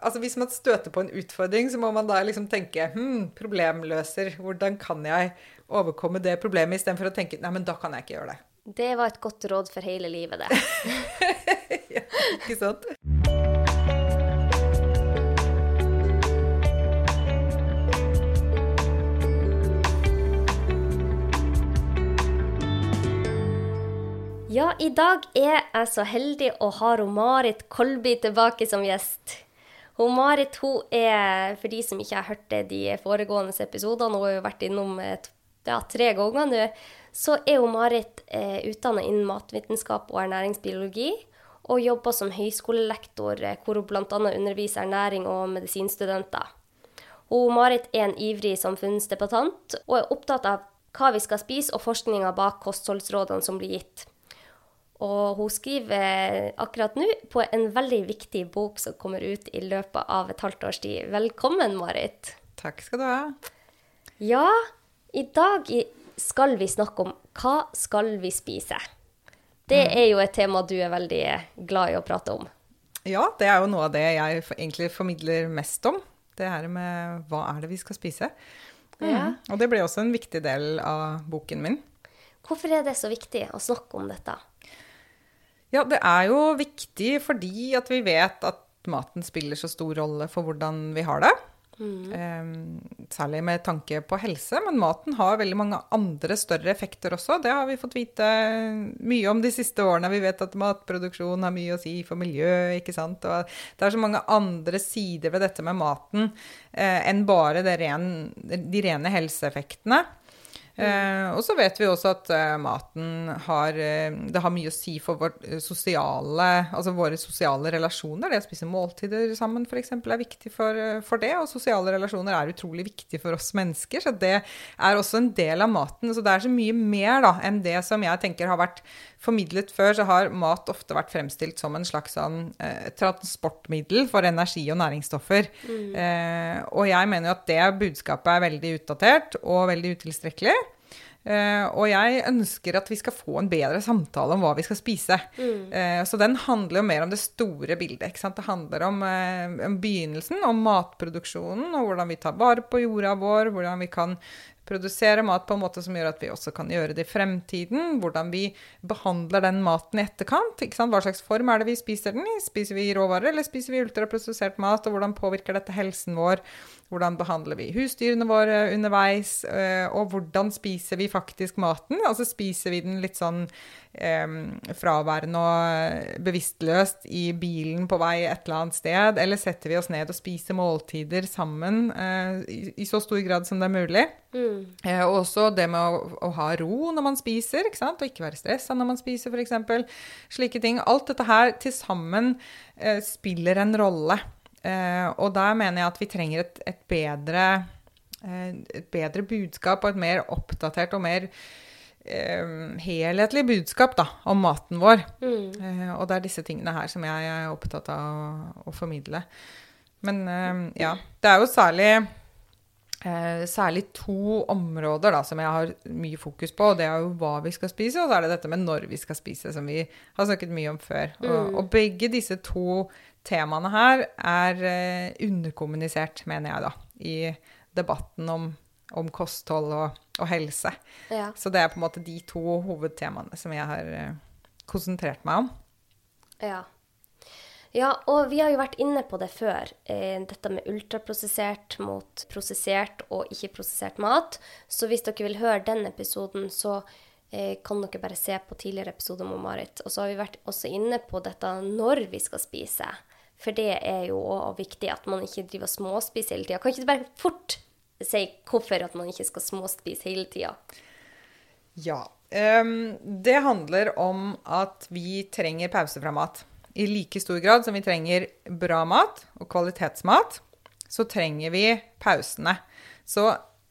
Altså Hvis man støter på en utfordring, så må man da liksom tenke hm, problemløser. Hvordan kan jeg overkomme det problemet, istedenfor å tenke nei, men da kan jeg ikke gjøre det. Det var et godt råd for hele livet, det. ja, ikke sant? Ja, i dag er jeg så heldig å ha Marit Kolby tilbake som gjest. Hun Marit hun er, for de som ikke har hørt det de foregående episodene, hun har jo vært innom ja, tre ganger nå, så er hun Marit eh, utdanna innen matvitenskap og ernæringsbiologi. Og jobber som høyskolelektor, eh, hvor hun bl.a. underviser ernæring og medisinstudenter. Hun Marit er en ivrig samfunnsdebattant og er opptatt av hva vi skal spise, og forskninga bak kostholdsrådene som blir gitt. Og hun skriver akkurat nå på en veldig viktig bok som kommer ut i løpet av et halvt års tid. Velkommen, Marit. Takk skal du ha. Ja, i dag skal vi snakke om hva skal vi spise? Det mm. er jo et tema du er veldig glad i å prate om. Ja, det er jo noe av det jeg egentlig formidler mest om. Det her med hva er det vi skal spise. Mm. Ja. Og det ble også en viktig del av boken min. Hvorfor er det så viktig å snakke om dette? Ja, det er jo viktig fordi at vi vet at maten spiller så stor rolle for hvordan vi har det. Mm. Eh, særlig med tanke på helse, men maten har veldig mange andre større effekter også. Det har vi fått vite mye om de siste årene. Vi vet at matproduksjon har mye å si for miljøet, ikke sant. Og det er så mange andre sider ved dette med maten eh, enn bare ren, de rene helseeffektene. Eh, og så vet vi også at eh, maten har eh, Det har mye å si for vår eh, sosiale, altså våre sosiale relasjoner. Det å spise måltider sammen f.eks. er viktig for, eh, for, det. Og sosiale relasjoner er utrolig viktig for oss mennesker. Så det er også en del av maten. Så det er så mye mer da, enn det som jeg tenker har vært formidlet før, så har mat ofte vært fremstilt som en slags sånn, eh, transportmiddel for energi og næringsstoffer. Mm. Eh, og jeg mener jo at det budskapet er veldig utdatert og veldig utilstrekkelig. Uh, og jeg ønsker at vi skal få en bedre samtale om hva vi skal spise. Mm. Uh, så den handler jo mer om det store bildet. Det handler om, uh, om, begynnelsen, om matproduksjonen, og hvordan vi tar vare på jorda vår, hvordan vi kan produsere mat på en måte som gjør at vi også kan gjøre det i fremtiden. Hvordan vi behandler den maten i etterkant. Hva slags form er det vi spiser den i? Spiser vi råvarer, eller spiser vi ultraprosessert mat? Og hvordan påvirker dette helsen vår? Hvordan behandler vi husdyrene våre underveis? Eh, og hvordan spiser vi faktisk maten? Altså spiser vi den litt sånn fraværende og bevisstløst i bilen på vei et eller annet sted? Eller setter vi oss ned og spiser måltider sammen eh, i, i, så stor grad som det er mulig? Mm. Eh, og også det med å, å, ha ro når man spiser, ikke sant? og ikke være stressa når man spiser, f.eks. Slike ting. Alt dette her til sammen eh, spiller en rolle. Eh, og der mener jeg at vi trenger et, et, bedre, eh, et bedre budskap og et mer oppdatert og mer helhetlig budskap da, om maten vår. Mm. Eh, og det er disse tingene her som jeg er opptatt av å, å formidle. Men eh, ja, det er jo særlig Eh, særlig to områder da, som jeg har mye fokus på. og Det er jo hva vi skal spise, og så er det dette med når vi skal spise, som vi har snakket mye om før. Mm. Og, og, begge disse to temaene her er eh, underkommunisert, mener jeg, da, i debatten om, om kosthold og, og helse. Ja. Så det er på en måte de to hovedtemaene som jeg har eh, konsentrert meg om. Ja. Ja, og vi har jo vært inne på det før. Eh, dette med ultraprosessert mot prosessert og ikke-prosessert mat. Så hvis dere vil høre den episoden, så eh, kan dere bare se på tidligere episoder med Marit. Og så har vi vært også inne på dette når vi skal spise. For det er jo viktig at man ikke driver småspiser hele tida. Kan ikke du bare fort si hvorfor at man ikke skal småspise hele tida? Ja. Um, det handler om at vi trenger pause fra mat i like stor grad som vi trenger bra mat og kvalitetsmat, så trenger vi pausene. Så,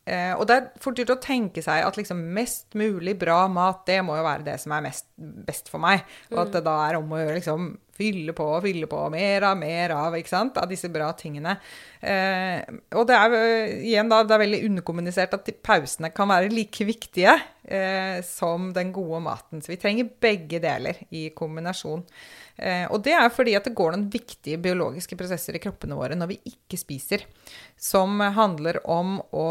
eh, og det er fort gjort å tenke seg at liksom mest mulig bra mat, det må jo være det som er mest, best for meg. Og at det da er om å gjøre liksom fylle på og fylle på, mer av, mer av, ikke sant, av disse bra tingene. Eh, og det er igjen da, det er veldig underkommunisert at pausene kan være like viktige eh, som den gode maten. Så vi trenger begge deler i kombinasjon. Eh, og det er fordi at det går noen viktige biologiske prosesser i kroppene våre når vi ikke spiser, som handler om å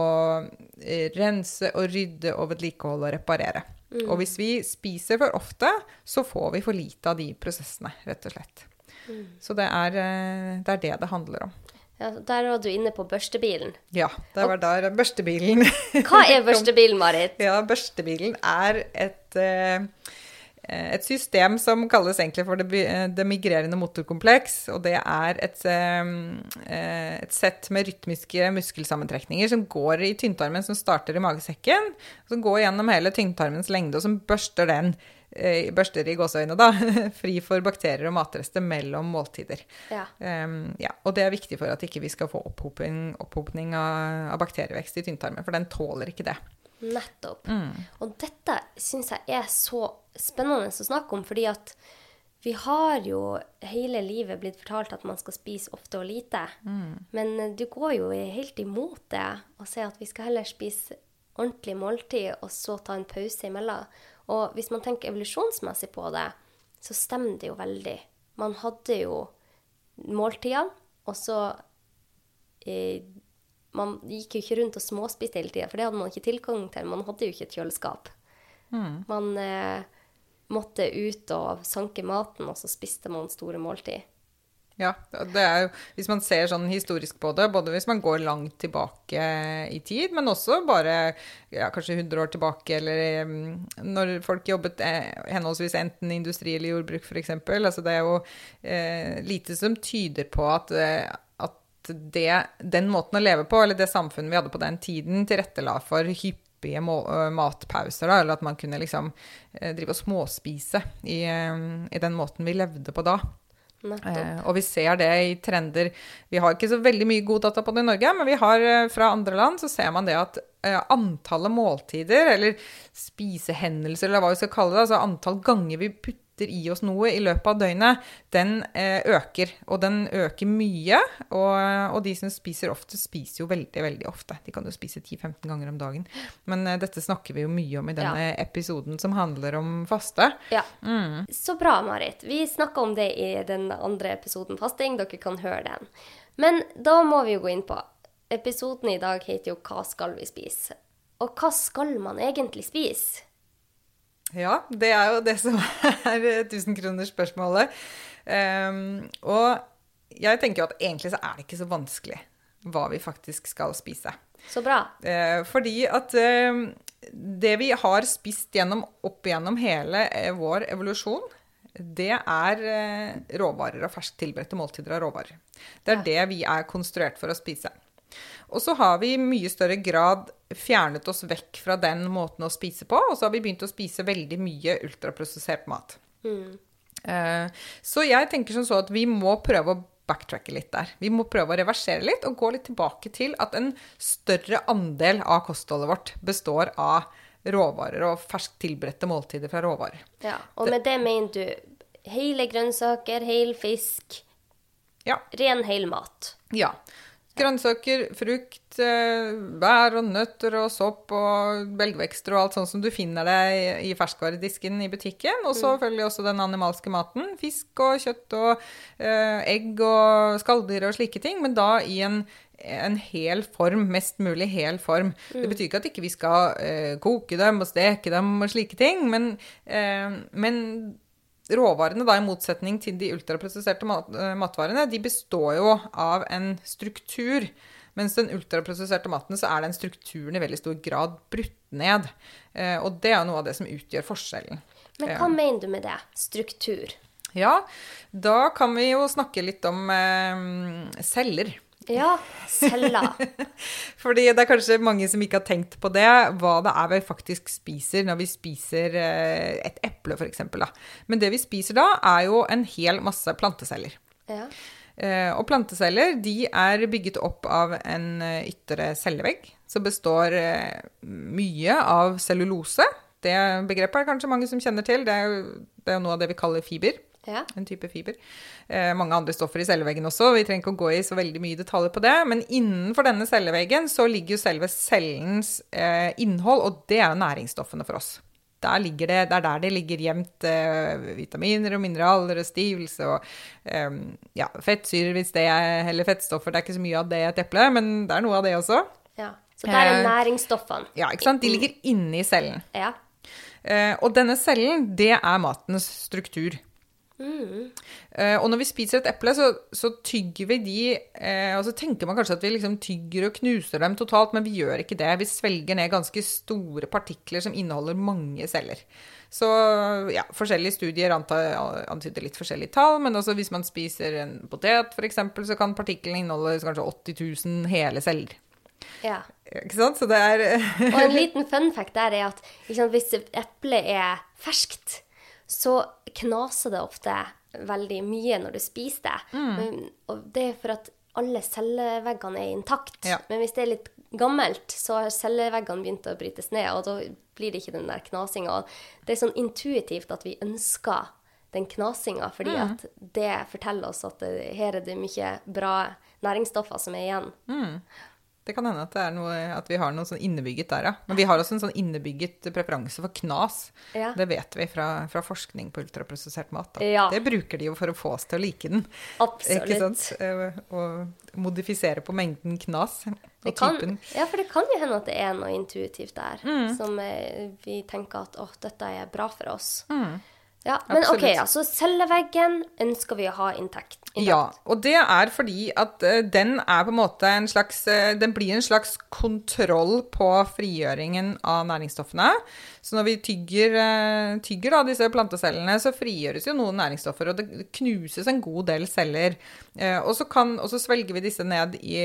eh, rense og rydde og vedlikeholde og reparere. Mm. Og hvis vi spiser for ofte, så får vi for lite av de prosessene, rett og slett. Mm. Så det er, eh, det er det det handler om. Ja, Der var du inne på børstebilen. Ja, det var der børstebilen Hva er børstebilen, Marit? Ja, børstebilen er et, eh, et system som kalles egentlig for det, det migrerende motorkompleks. Og det er et, eh, et sett med rytmiske muskelsammentrekninger som går i tynntarmen, som starter i magesekken, som går gjennom hele tynntarmens lengde, og som børster den Eh, børster i gåseøynene, da, fri for bakterier og matrester mellom måltider. Ja. Um, ja. Og det er viktig for at ikke vi skal få opphopning, opphopning av, av, bakterievekst i tynntarmen, for den tåler ikke det. Nettopp. Mm. Og dette syns jeg er så spennende å snakke om, fordi at vi har jo hele livet blitt fortalt at man skal spise ofte og lite. Mm. Men du går jo helt imot det og sier at vi skal heller spise ordentlig måltid og så ta en pause imellom. Og hvis man tenker evolusjonsmessig på det, så stemmer det jo veldig. Man hadde jo måltidene, og så eh, Man gikk jo ikke rundt og småspiste hele tida, for det hadde man ikke tilgang til. Man hadde jo ikke et kjøleskap. Mm. Man eh, måtte ut og sanke maten, og så spiste man store måltid. Ja, det er jo, hvis man ser sånn historisk på det, både hvis man går langt tilbake i tid, men også bare ja, kanskje 100 år tilbake, eller mm, når folk jobbet eh, henholdsvis enten industri eller jordbruk, f.eks. Altså, det er jo eh, lite som tyder på at, eh, at det, den måten å leve på, eller det samfunnet vi hadde på den tiden, tilrettela for hyppige matpauser, da, eller at man kunne liksom drive og småspise i, i den måten vi levde på da. Eh, og vi ser det i trender. Vi har ikke så veldig mye god data på det i Norge, men vi har eh, fra andre land så ser man det at eh, antallet måltider, eller spisehendelser, eller hva vi skal kalle det, altså antall ganger vi putter i oss noe i løpet av døgnet, den eh, øker. Og den øker mye. Og, og, de som spiser ofte, spiser jo veldig, veldig ofte. De kan jo spise 10-15 ganger om dagen. Men eh, dette snakker vi jo mye om i denne ja. episoden som handler om faste. Ja. Mm. Så bra, Marit. Vi snakka om det i den andre episoden fasting. Dere kan høre den. Men da må vi jo gå inn på Episoden i dag heter jo 'Hva skal vi spise?' Og hva skal man egentlig spise? Ja, det er jo det som er tusenkronersspørsmålet. Um, og jeg tenker jo at egentlig så er det ikke så vanskelig hva vi faktisk skal spise. Så bra. Uh, fordi at uh, det vi har spist gjennom, opp gjennom hele uh, vår evolusjon, det er eh, råvarer og ferskt tilberedte måltider av råvarer. Det er ja. det vi er konstruert for å spise. Og så har vi i mye større grad fjernet oss vekk fra den måten å spise på, og så har vi begynt å spise veldig mye ultraprosessert mat. Mm. Uh, så jeg tenker som så at vi må prøve å backtracke litt der. Vi må prøve å reversere litt og gå litt tilbake til at en større andel av kostholdet vårt består av råvarer og ferskt tilberedte måltider fra råvarer. Ja, Og med det mener du hele grønnsaker, hel fisk, ja. ren hel mat? Ja. Grønnsaker, frukt, eh, bær og nøtter og sopp og belgvekster og alt sånt som du finner deg i ferskvaredisken i butikken. Og så selvfølgelig mm. også den animalske maten. Fisk og kjøtt og eh, egg og skalldyr og slike ting. Men da i en, en hel form. Mest mulig hel form. Mm. Det betyr ikke at ikke vi skal eh, koke dem og steke dem og slike ting. Men, eh, men råvarene, da, i motsetning til de ultraprosesserte mat, eh, matvarene, de består jo av en struktur. Mens den ultraprosesserte maten, så er den strukturen i veldig stor grad brutt ned. Eh, og det er noe av det som utgjør forskjellen. Men hva eh. mener du med det? Struktur? Ja, da kan vi jo snakke litt om eh, celler. Ja, celler. Fordi det er kanskje mange som ikke har tenkt på det, hva det er vi faktisk spiser når vi spiser eh, et eple, f.eks. Men det vi spiser da, er jo en hel masse planteceller. Ja. Eh, og planteceller de er bygget opp av en eh, ytre cellevegg som består mye av cellulose. Det begrepet er kanskje mange som kjenner til. Det er jo, det er jo noe av det vi kaller fiber. Ja. En type fiber. Eh, mange andre stoffer i celleveggen også. Vi trenger ikke å gå i så veldig mye detaljer på det. Men innenfor denne celleveggen så ligger jo selve cellens eh, innhold, og det er jo næringsstoffene for oss. der ligger det, det er der det ligger gjemt eh, vitaminer og mineraler og stivelse og eh, ja, fettsyrer hvis det er, eller fettstoffer. Det er ikke så mye av det i et eple, men det er noe av det også. Ja. Så der er Eh, næringsstoffene. Ja, ikke sant? De ligger inni cellen. Ja. Eh, og denne cellen, det er matens struktur. Eh, og når vi spiser et eple, så, så tygger vi de eh, Og så tenker man kanskje at vi liksom tygger og knuser dem totalt, men vi gjør ikke det. Vi svelger ned ganske store partikler som inneholder mange celler. Så ja, forskjellige studier antyder litt forskjellige tall, men også hvis man spiser en potet f.eks., så kan partiklene inneholde kanskje 80 000 hele celler. ja. Ikke sant? Så det er Og en liten fun fact der er at sant, hvis eplet eple er ferskt, så knaser det ofte veldig mye når du spiser det. Mm. Men, og det er for at alle celleveggene er intakt. Ja. Men hvis det er litt gammelt, så har celleveggene begynt å brytes ned, og da blir det ikke den der knasinga. Det er sånn intuitivt at vi ønsker den knasinga, fordi Mm. at det forteller oss at det, her er det mye bra næringsstoffer som er igjen. Det kan hende at, det er noe, at vi har noe sånn innebygget der, ja. Men vi har også en sånn innebygget preferanse for knas. Ja. Det vet vi fra, fra forskning på ultraprosessert mat. Ja. Det bruker de jo for å få oss til å like den. Absolutt. Ikke sant? Eh, Og modifisere på mengden knas og kan, typen. ja, for det kan jo hende at det er noe intuitivt der, Mm. som eh, vi tenker at å, dette er bra for oss. Ja, Men Mm. Absolutt. OK, altså så celleveggen ønsker vi å ha intakt. Ja, og det er fordi at eh, den er på en måte en slags eh, Den blir en slags kontroll på frigjøringen av næringsstoffene. Så når vi tygger, eh, tygger da disse plantecellene, så frigjøres jo noen næringsstoffer, og det knuses en god del celler. Og så, og så svelger vi disse ned i,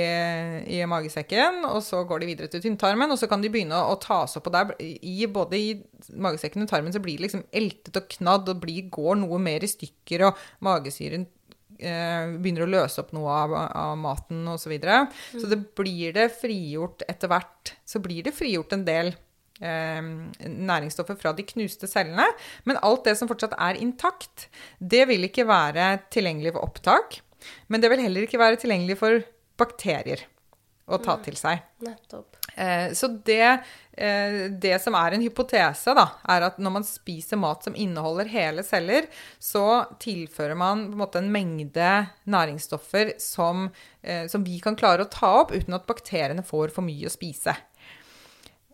i magesekken, og så går de videre til tynntarmen, og så kan de begynne å, tas opp. Og der, i, både i magesekken og tarmen så blir det liksom eltet og knadd, og blir, går noe mer i stykker, og magesyren begynner å løse opp noe av, av maten osv. Så, videre. så det blir det frigjort etter hvert. Så blir det frigjort en del eh, næringsstoffer fra de knuste cellene. Men alt det som fortsatt er intakt, det vil ikke være tilgjengelig for opptak. Men det vil heller ikke være tilgjengelig for bakterier å ta til seg. Nettopp. Eh, Så det, eh, det som er en hypotese, da, er at når man spiser mat som inneholder hele celler, så tilfører man på en måte en mengde næringsstoffer som, eh, som vi kan klare å ta opp uten at bakteriene får for mye å spise.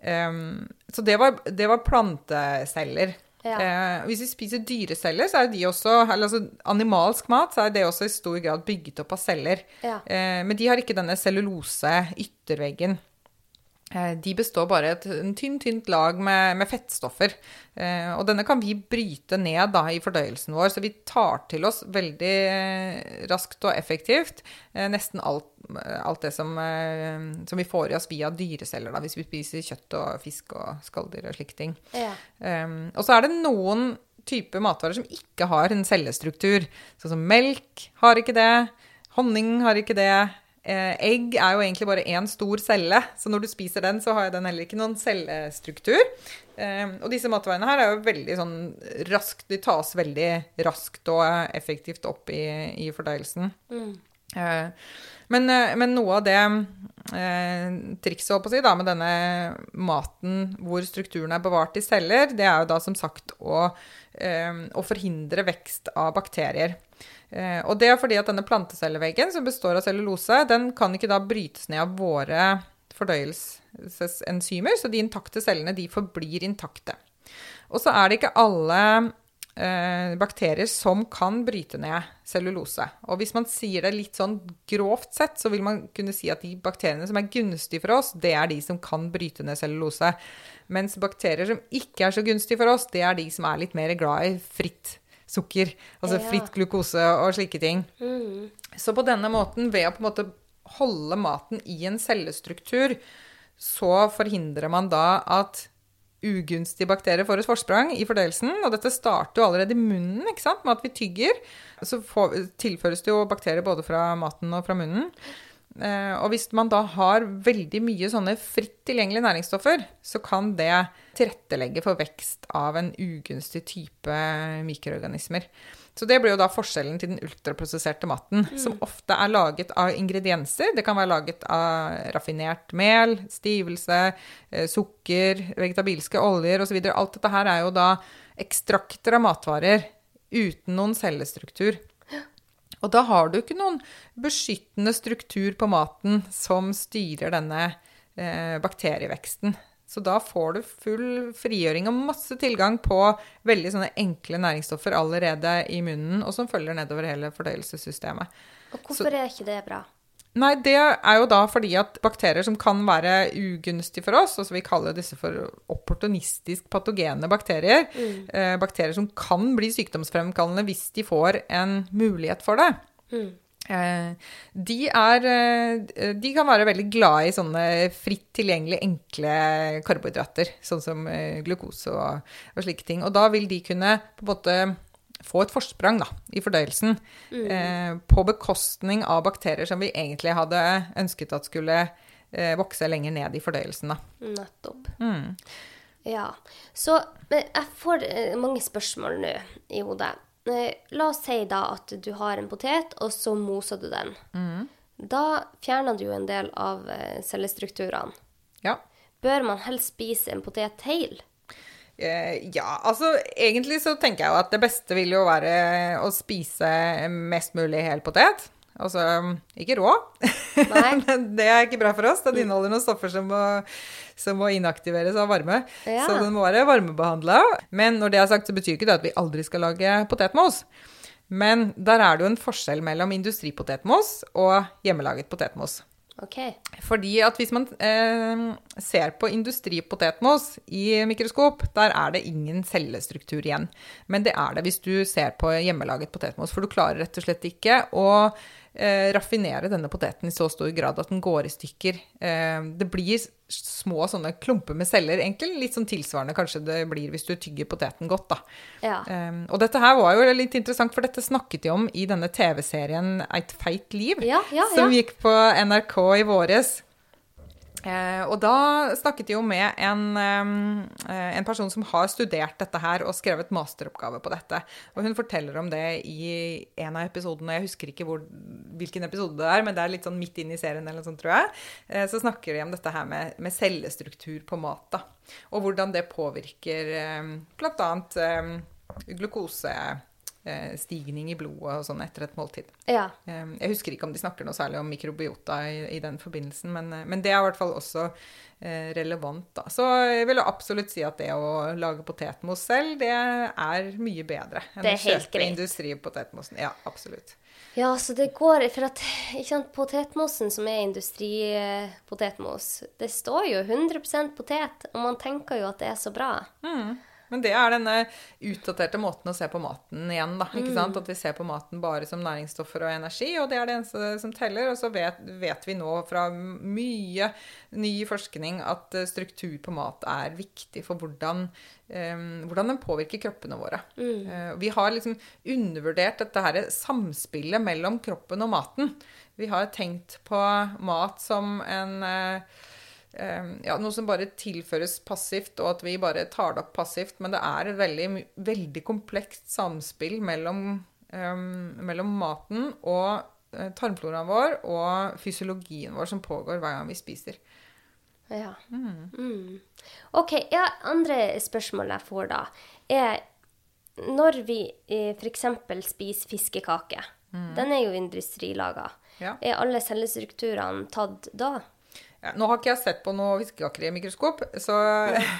Um, så det var, det var planteceller. Ja. Eh, hvis vi spiser dyreceller, så er de også, eller altså animalsk mat, så er det også i stor grad bygget opp av celler. Ja. Eh, men de har ikke denne cellulose ytterveggen. Eh, de består bare av et en tynn, tynt lag med, med fettstoffer. Eh, og denne kan vi bryte ned da, i fordøyelsen vår, så vi tar til oss veldig eh, raskt og effektivt eh, nesten alt, alt det som, eh, som vi får i oss via dyreceller, da, hvis vi spiser kjøtt og fisk og skalldyr og slike ting. Ja. Og så er det noen typer matvarer som ikke har en cellestruktur. Sånn som melk har ikke det. Honning har ikke det. Eh, egg er jo egentlig bare én stor celle, så når du spiser den, så har den heller ikke noen cellestruktur. Um, og disse matveiene her er jo veldig sånn raskt De tas veldig raskt og effektivt opp i, i fordøyelsen. Eh, men, eh, men noe av det eh, trikset si, da, med denne maten hvor strukturen er bevart i celler, det er jo da som sagt å, eh, å forhindre vekst av bakterier. Eh, og det er fordi at denne plantecelleveggen, som består av cellulose, den kan ikke da brytes ned av våre fordøyelsesenzymer, så de intakte cellene de forblir intakte. Og så er det ikke alle eh, bakterier som kan bryte ned cellulose. Og hvis man sier det litt sånn grovt sett, så vil man kunne si at de bakteriene som er gunstige for oss, det er de som kan bryte ned cellulose. Mens bakterier som ikke er så gunstige for oss, det er de som er litt mer glad i fritt sukker. Altså Ja. fritt glukose og slike ting. Så på denne måten, ved å på en måte holde maten i en cellestruktur, så forhindrer man da at ugunstige bakterier får et forsprang i fordøyelsen. Og dette starter jo allerede i munnen, ikke sant, med at vi tygger. Så får, tilføres det jo bakterier både fra maten og fra munnen. Eh, og hvis man da har veldig mye sånne fritt tilgjengelige næringsstoffer, så kan det tilrettelegge for vekst av en ugunstig type mikroorganismer. Så det blir jo da forskjellen til den ultraprosesserte maten, som ofte er laget av ingredienser. Det kan være laget av raffinert mel, stivelse, eh, sukker, vegetabilske oljer osv. Alt dette her er jo da ekstrakter av matvarer uten noen cellestruktur. Og da har du ikke noen beskyttende struktur på maten som styrer denne eh, bakterieveksten. Så da får du full frigjøring og masse tilgang på veldig sånne enkle næringsstoffer allerede i munnen, og som følger nedover hele fordøyelsessystemet. Og hvorfor er ikke det bra? Nei, det er jo da fordi at bakterier som kan være ugunstige for oss, altså vi kaller disse for opportunistisk patogene bakterier, Mm. eh, bakterier som kan bli sykdomsfremkallende hvis de får en mulighet for det, Mm. Eh, de, er, eh, de kan være veldig glad i sånne fritt tilgjengelige, enkle karbohydrater, sånn som eh, glukose og, og slike ting. Og da vil de kunne på en måte få et forsprang da, i fordøyelsen eh, på bekostning av bakterier som vi egentlig hadde ønsket at skulle eh, vokse lenger ned i fordøyelsen. Da. Nettopp. Mm. Ja. Så jeg får mange spørsmål nå i hodet. Eh, La oss si da at du har en potet, og så moser du den. Da fjerner du jo en del av eh, cellestrukturene. Ja. Bør man helst spise en potet hel? Eh, ja, altså egentlig så tenker jeg jo at det beste vil jo være å spise mest mulig hel potet. Altså ikke rå, det er ikke bra for oss. Den inneholder noen stoffer som må, som må inaktiveres av varme. Ja. Så den må være varmebehandla. Men når det er sagt, så betyr ikke det at vi aldri skal lage potetmos. Men der er det jo en forskjell mellom industripotetmos og hjemmelaget potetmos. Okay. Fordi at hvis man eh, ser på industripotetmos i mikroskop, der er det ingen cellestruktur igjen. Men det er det hvis du ser på hjemmelaget potetmos, for du klarer rett og slett ikke å eh, raffinere denne poteten i så stor grad at den går i stykker. Eh, det blir små sånne klumper med celler, egentlig litt sånn tilsvarende kanskje det blir hvis du tygger poteten godt, da. Ja. Eh, og dette her var jo litt interessant, for dette snakket de om i denne TV-serien Eit feit liv, Ja, ja, som gikk på NRK i våres. Eh, og da snakket de jo med en, eh, en person som har studert dette her og skrevet masteroppgave på dette. Og hun forteller om det i en av episodene, jeg husker ikke hvor, hvilken episode det er, men det er litt sånn midt inn i serien eller noe sånt, tror jeg. Eh, så snakker de om dette her med, med cellestruktur på mat, da. Og hvordan det påvirker eh, annet eh, glukosestigning i blodet og sånn etter et måltid. ja. Eh, Jeg husker ikke om de snakker noe særlig om mikrobiota i, i den forbindelsen, men, eh, men det er i hvert fall også eh, relevant. Da. Så jeg vil absolutt si at det å lage potetmos selv, det er mye bedre enn å kjøpe industripotetmosen. Ja, absolutt. Ja, så det går For at sant, potetmosen som er industripotetmos, det står jo 100% potet, og man tenker jo at det er så bra. Men det er denne utdaterte måten å se på maten igjen, da. Ikke Mm. sant? At vi ser på maten bare som næringsstoffer og energi, og det er det eneste som teller. Og så vet, vet vi nå fra mye ny forskning at eh, struktur på mat er viktig for hvordan, Um, hvordan den påvirker kroppene våre. Eh, vi har liksom undervurdert dette her samspillet mellom kroppen og maten. Vi har tenkt på mat som en eh, ja, noe som bare tilføres passivt, og at vi bare tar det opp passivt. Men det er et veldig, veldig komplekst samspill mellom, um, mellom maten og eh, tarmfloraen vår og fysiologien vår som pågår hver gang vi spiser. Ja. Mm. OK. Ja, andre spørsmål jeg får da, er når vi eh, f.eks. spiser fiskekake. Den er jo industrilaga. Ja. Er alle cellestrukturene tatt da? Nå har ikke jeg sett på noe fiskekaker i mikroskop, så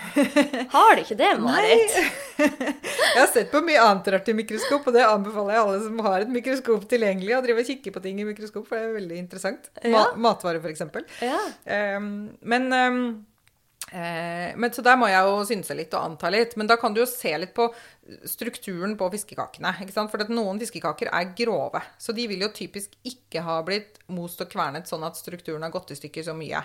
Har du ikke det, Marit? jeg har sett på mye annet rart i mikroskop, og det anbefaler jeg alle som har et mikroskop tilgjengelig, å drive og kikke på ting i mikroskop, for det er veldig interessant. Ma Ja. Matvarer, eksempel. Ja. Um, men, um, eh, men så der må jeg jo synse litt og anta litt. Men da kan du jo se litt på strukturen på fiskekakene. ikke sant? For at noen fiskekaker er grove. Så de vil jo typisk ikke ha blitt most og kvernet sånn at strukturen har gått i stykker så mye.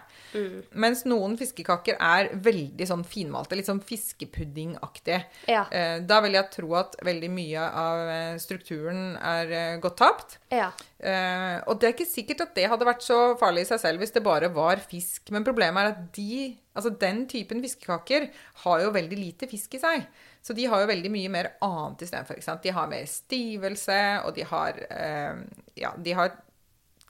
Mens noen fiskekaker er veldig sånn finmalte, litt sånn fiskepuddingaktig. Ja. Eh, da vil jeg tro at veldig mye av eh, strukturen er eh, gått tapt. Ja. Eh, og det er ikke sikkert at det hadde vært så farlig i seg selv hvis det bare var fisk. Men problemet er at de, altså den typen fiskekaker har jo veldig lite fisk i seg. Så de har jo veldig mye mer annet istedenfor. De har mer stivelse, og de har eh, Ja, de har,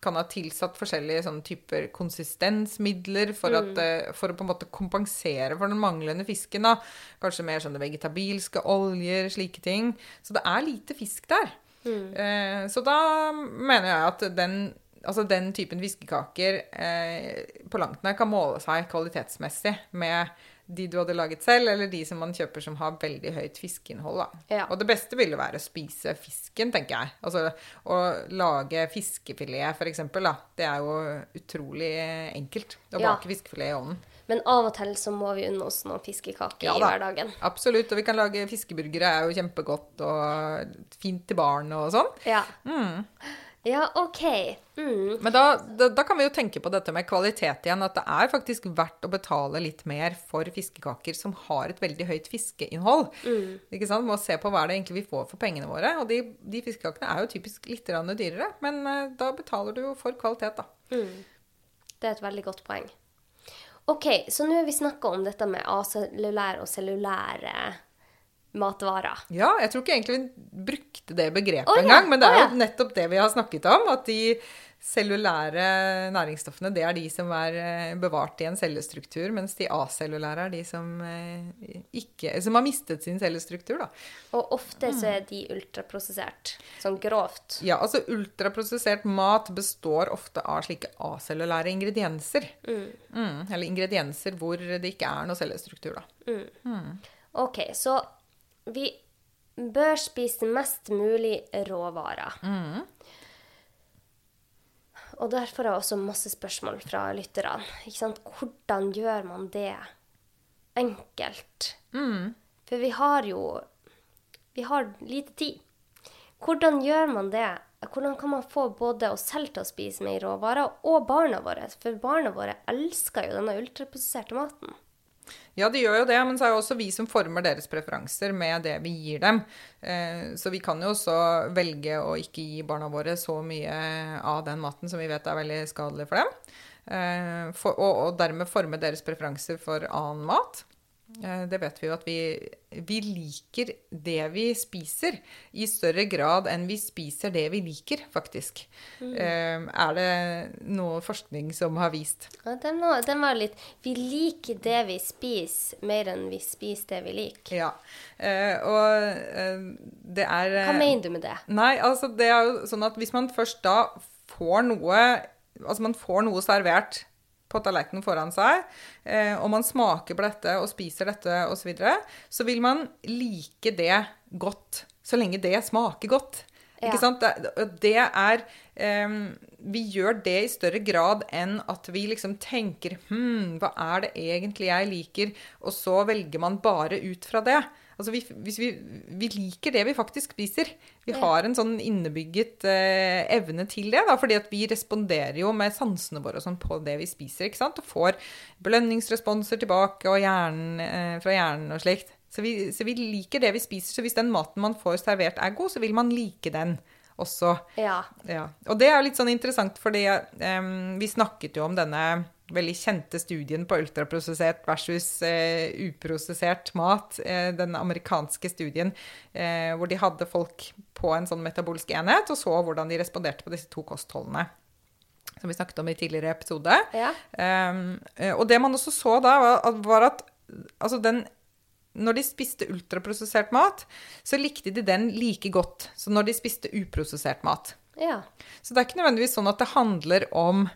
kan ha tilsatt forskjellige sånne typer konsistensmidler for, at, mm. for å på en måte kompensere for den manglende fisken. da. Kanskje mer sånne vegetabilske oljer, slike ting. Så det er lite fisk der. Eh, så da mener jeg at den, altså den typen fiskekaker eh, på langt nær kan måle seg kvalitetsmessig med de du hadde laget selv, eller de som man kjøper som har veldig høyt fiskeinnhold. Ja. Og det beste ville være å spise fisken, tenker jeg. Altså å lage fiskefilet, for eksempel, da. Det er jo utrolig enkelt å Ja. bake fiskefilet i ovnen. Men av og til så må vi unne oss noen fiskekaker Ja i hverdagen. Absolutt. Og vi kan lage fiskeburgere, er jo kjempegodt og fint til barn og sånn. Ja. Ja, OK. Mm. Men da, da, da kan vi jo tenke på dette med kvalitet igjen. At det er faktisk verdt å betale litt mer for fiskekaker som har et veldig høyt fiskeinnhold. Ikke sant? Må se på hva det egentlig vi får for pengene våre. Og de, de fiskekakene er jo typisk litt dyrere, men eh, da betaler du jo for kvalitet, da. Det er et veldig godt poeng. OK, så nå har vi snakka om dette med acellulær og cellulære matvarer. Ja, jeg tror ikke egentlig vi brukte det begrepet oh, ja. engang, men det er ja. jo nettopp det vi har snakket om. At de cellulære næringsstoffene, det er de som er eh, bevart i en cellestruktur, mens de acellulære er de som, eh, ikke, som har mistet sin cellestruktur, da. Og ofte så er de ultraprosessert, sånn grovt. Ja, altså ultraprosessert mat består ofte av slike acellulære ingredienser. Mm, eller ingredienser hvor det ikke er noe cellestruktur, da. OK, så vi bør spise mest mulig råvarer. Og derfor har jeg også masse spørsmål fra lytterne. Hvordan gjør man det enkelt? For vi har jo Vi har lite tid. Hvordan gjør man det? Hvordan kan man få både oss selv til å spise mer råvarer, og barna våre? For barna våre elsker jo denne ultraprosesserte maten. Ja, de gjør jo det, men så er jo også vi som former deres preferanser med det vi gir dem. Eh, Så vi kan jo også velge å ikke gi barna våre så mye av den maten som vi vet er veldig skadelig for dem. Eh, og dermed forme deres preferanser for annen mat. Eh, Det vet vi jo at vi, vi liker det vi spiser, i større grad enn vi spiser det vi liker, faktisk. Mm. Er det noe forskning som har vist? Ja, den, var, den var litt Vi liker det vi spiser, mer enn vi spiser det vi liker. Ja. Eh, og eh, det er Hva eh, mener du med det? Nei, altså det er jo sånn at hvis man først da får noe Altså man får noe servert på tallerkenen foran seg, eh, og man smaker på dette og spiser dette osv., så, videre, så vil man like det godt så lenge det smaker godt. Ja. Ikke sant? Det, det er um, Vi gjør det i større grad enn at vi liksom tenker Hm, hva er det egentlig jeg liker? Og så velger man bare ut fra det. Altså vi, hvis vi, vi liker det vi faktisk spiser. Vi har en sånn innebygget eh, evne til det. Da, fordi at vi responderer jo med sansene våre sånn på det vi spiser. ikke sant? Og får belønningsresponser tilbake og hjernen, eh, fra hjernen og slikt. Så vi, så vi liker det vi spiser. Så hvis den maten man får servert er god, så vil man like den også. Ja. Ja. Og det er litt sånn interessant, fordi eh, vi snakket jo om denne veldig kjente studien på ultraprosessert versus eh, uprosessert mat. Eh, den amerikanske studien eh, hvor de hadde folk på en sånn metabolsk enhet, og så hvordan de responderte på disse to kostholdene. Som vi snakket om i tidligere episode. Ja. Um, eh, og det man også så da, var at, var at altså den, når de spiste ultraprosessert mat, så likte de den like godt som når de spiste uprosessert mat. ja. Så det er ikke nødvendigvis sånn at det handler om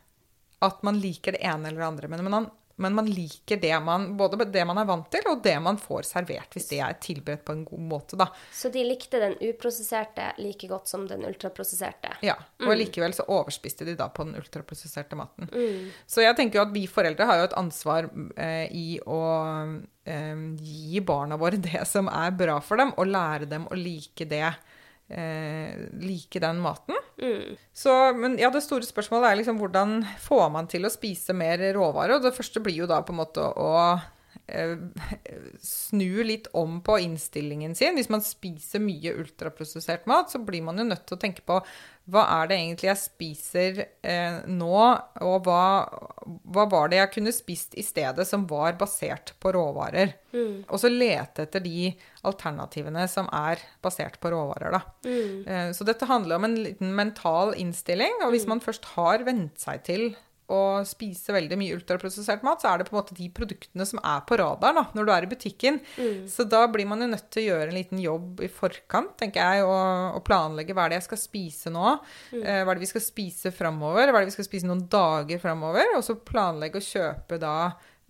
at man liker det ene eller det andre, men man, men man liker det man, både det man er vant til, og det man får servert, hvis det er tilberedt på en god måte, da. Så de likte den uprosesserte like godt som den ultraprosesserte. Ja, og likevel så overspiste de da på den ultraprosesserte maten. Så jeg tenker jo at vi foreldre har jo et ansvar eh, i å eh, gi barna våre det som er bra for dem, og lære dem å like det. Eh, like den maten. Så, men ja, det store spørsmålet er liksom hvordan får man til å spise mer råvarer? Og det første blir jo da på en måte å eh, snu litt om på innstillingen sin. Hvis man spiser mye ultraprosessert mat, så blir man jo nødt til å tenke på hva er det egentlig jeg spiser eh, nå, og hva, hva var det jeg kunne spist i stedet som var basert på råvarer. Og så lete etter de alternativene som er basert på råvarer, da. Eh, Så dette handler om en liten mental innstilling. Og hvis man først har vent seg til å spise veldig mye ultraprosessert mat, så er det på en måte de produktene som er på radaren da, når du er i butikken. Så da blir man jo nødt til å gjøre en liten jobb i forkant, tenker jeg, og, og planlegge hva er det jeg skal spise nå. Eh, hva er det vi skal spise framover? Hva er det vi skal spise noen dager framover? Og så planlegge å kjøpe da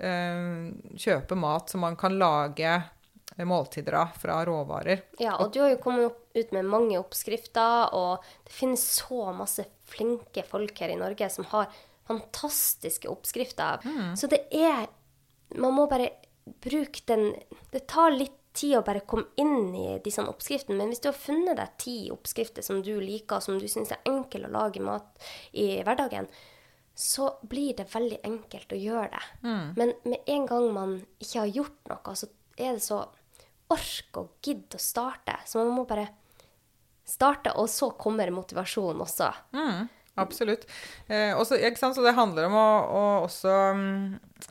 eh, Kjøpe mat som man kan lage eh, måltider av fra råvarer. Ja, og du har jo kommet ut med mange oppskrifter, og det finnes så masse flinke folk her i Norge som har fantastiske oppskrifter. Så det er Man må bare bruke den Det tar litt tid å bare komme inn i disse oppskriftene, men hvis du har funnet deg ti oppskrifter som du liker, og som du syns er enkel å lage mat i hverdagen, så blir det veldig enkelt å gjøre det. Men med en gang man ikke har gjort noe, så er det så ork og gidd å starte. Så man må bare starte, og så kommer motivasjonen også. Mm, absolutt. Eh, også? Så det handler om å, å også mm,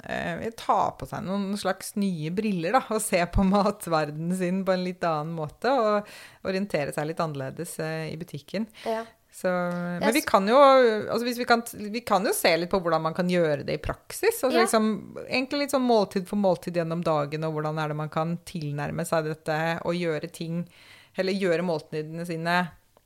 eh, ta på seg noen slags nye briller, da. Og se på matverdenen sin på en litt annen måte. Og orientere seg litt annerledes eh, i butikken. Ja. Så, men vi kan jo altså hvis vi, kan, vi kan jo se litt på hvordan man kan gjøre det i praksis. Altså Ja. liksom, egentlig litt sånn måltid for måltid gjennom dagen, og hvordan er det man kan tilnærme seg dette og gjøre ting Eller gjøre måltidene sine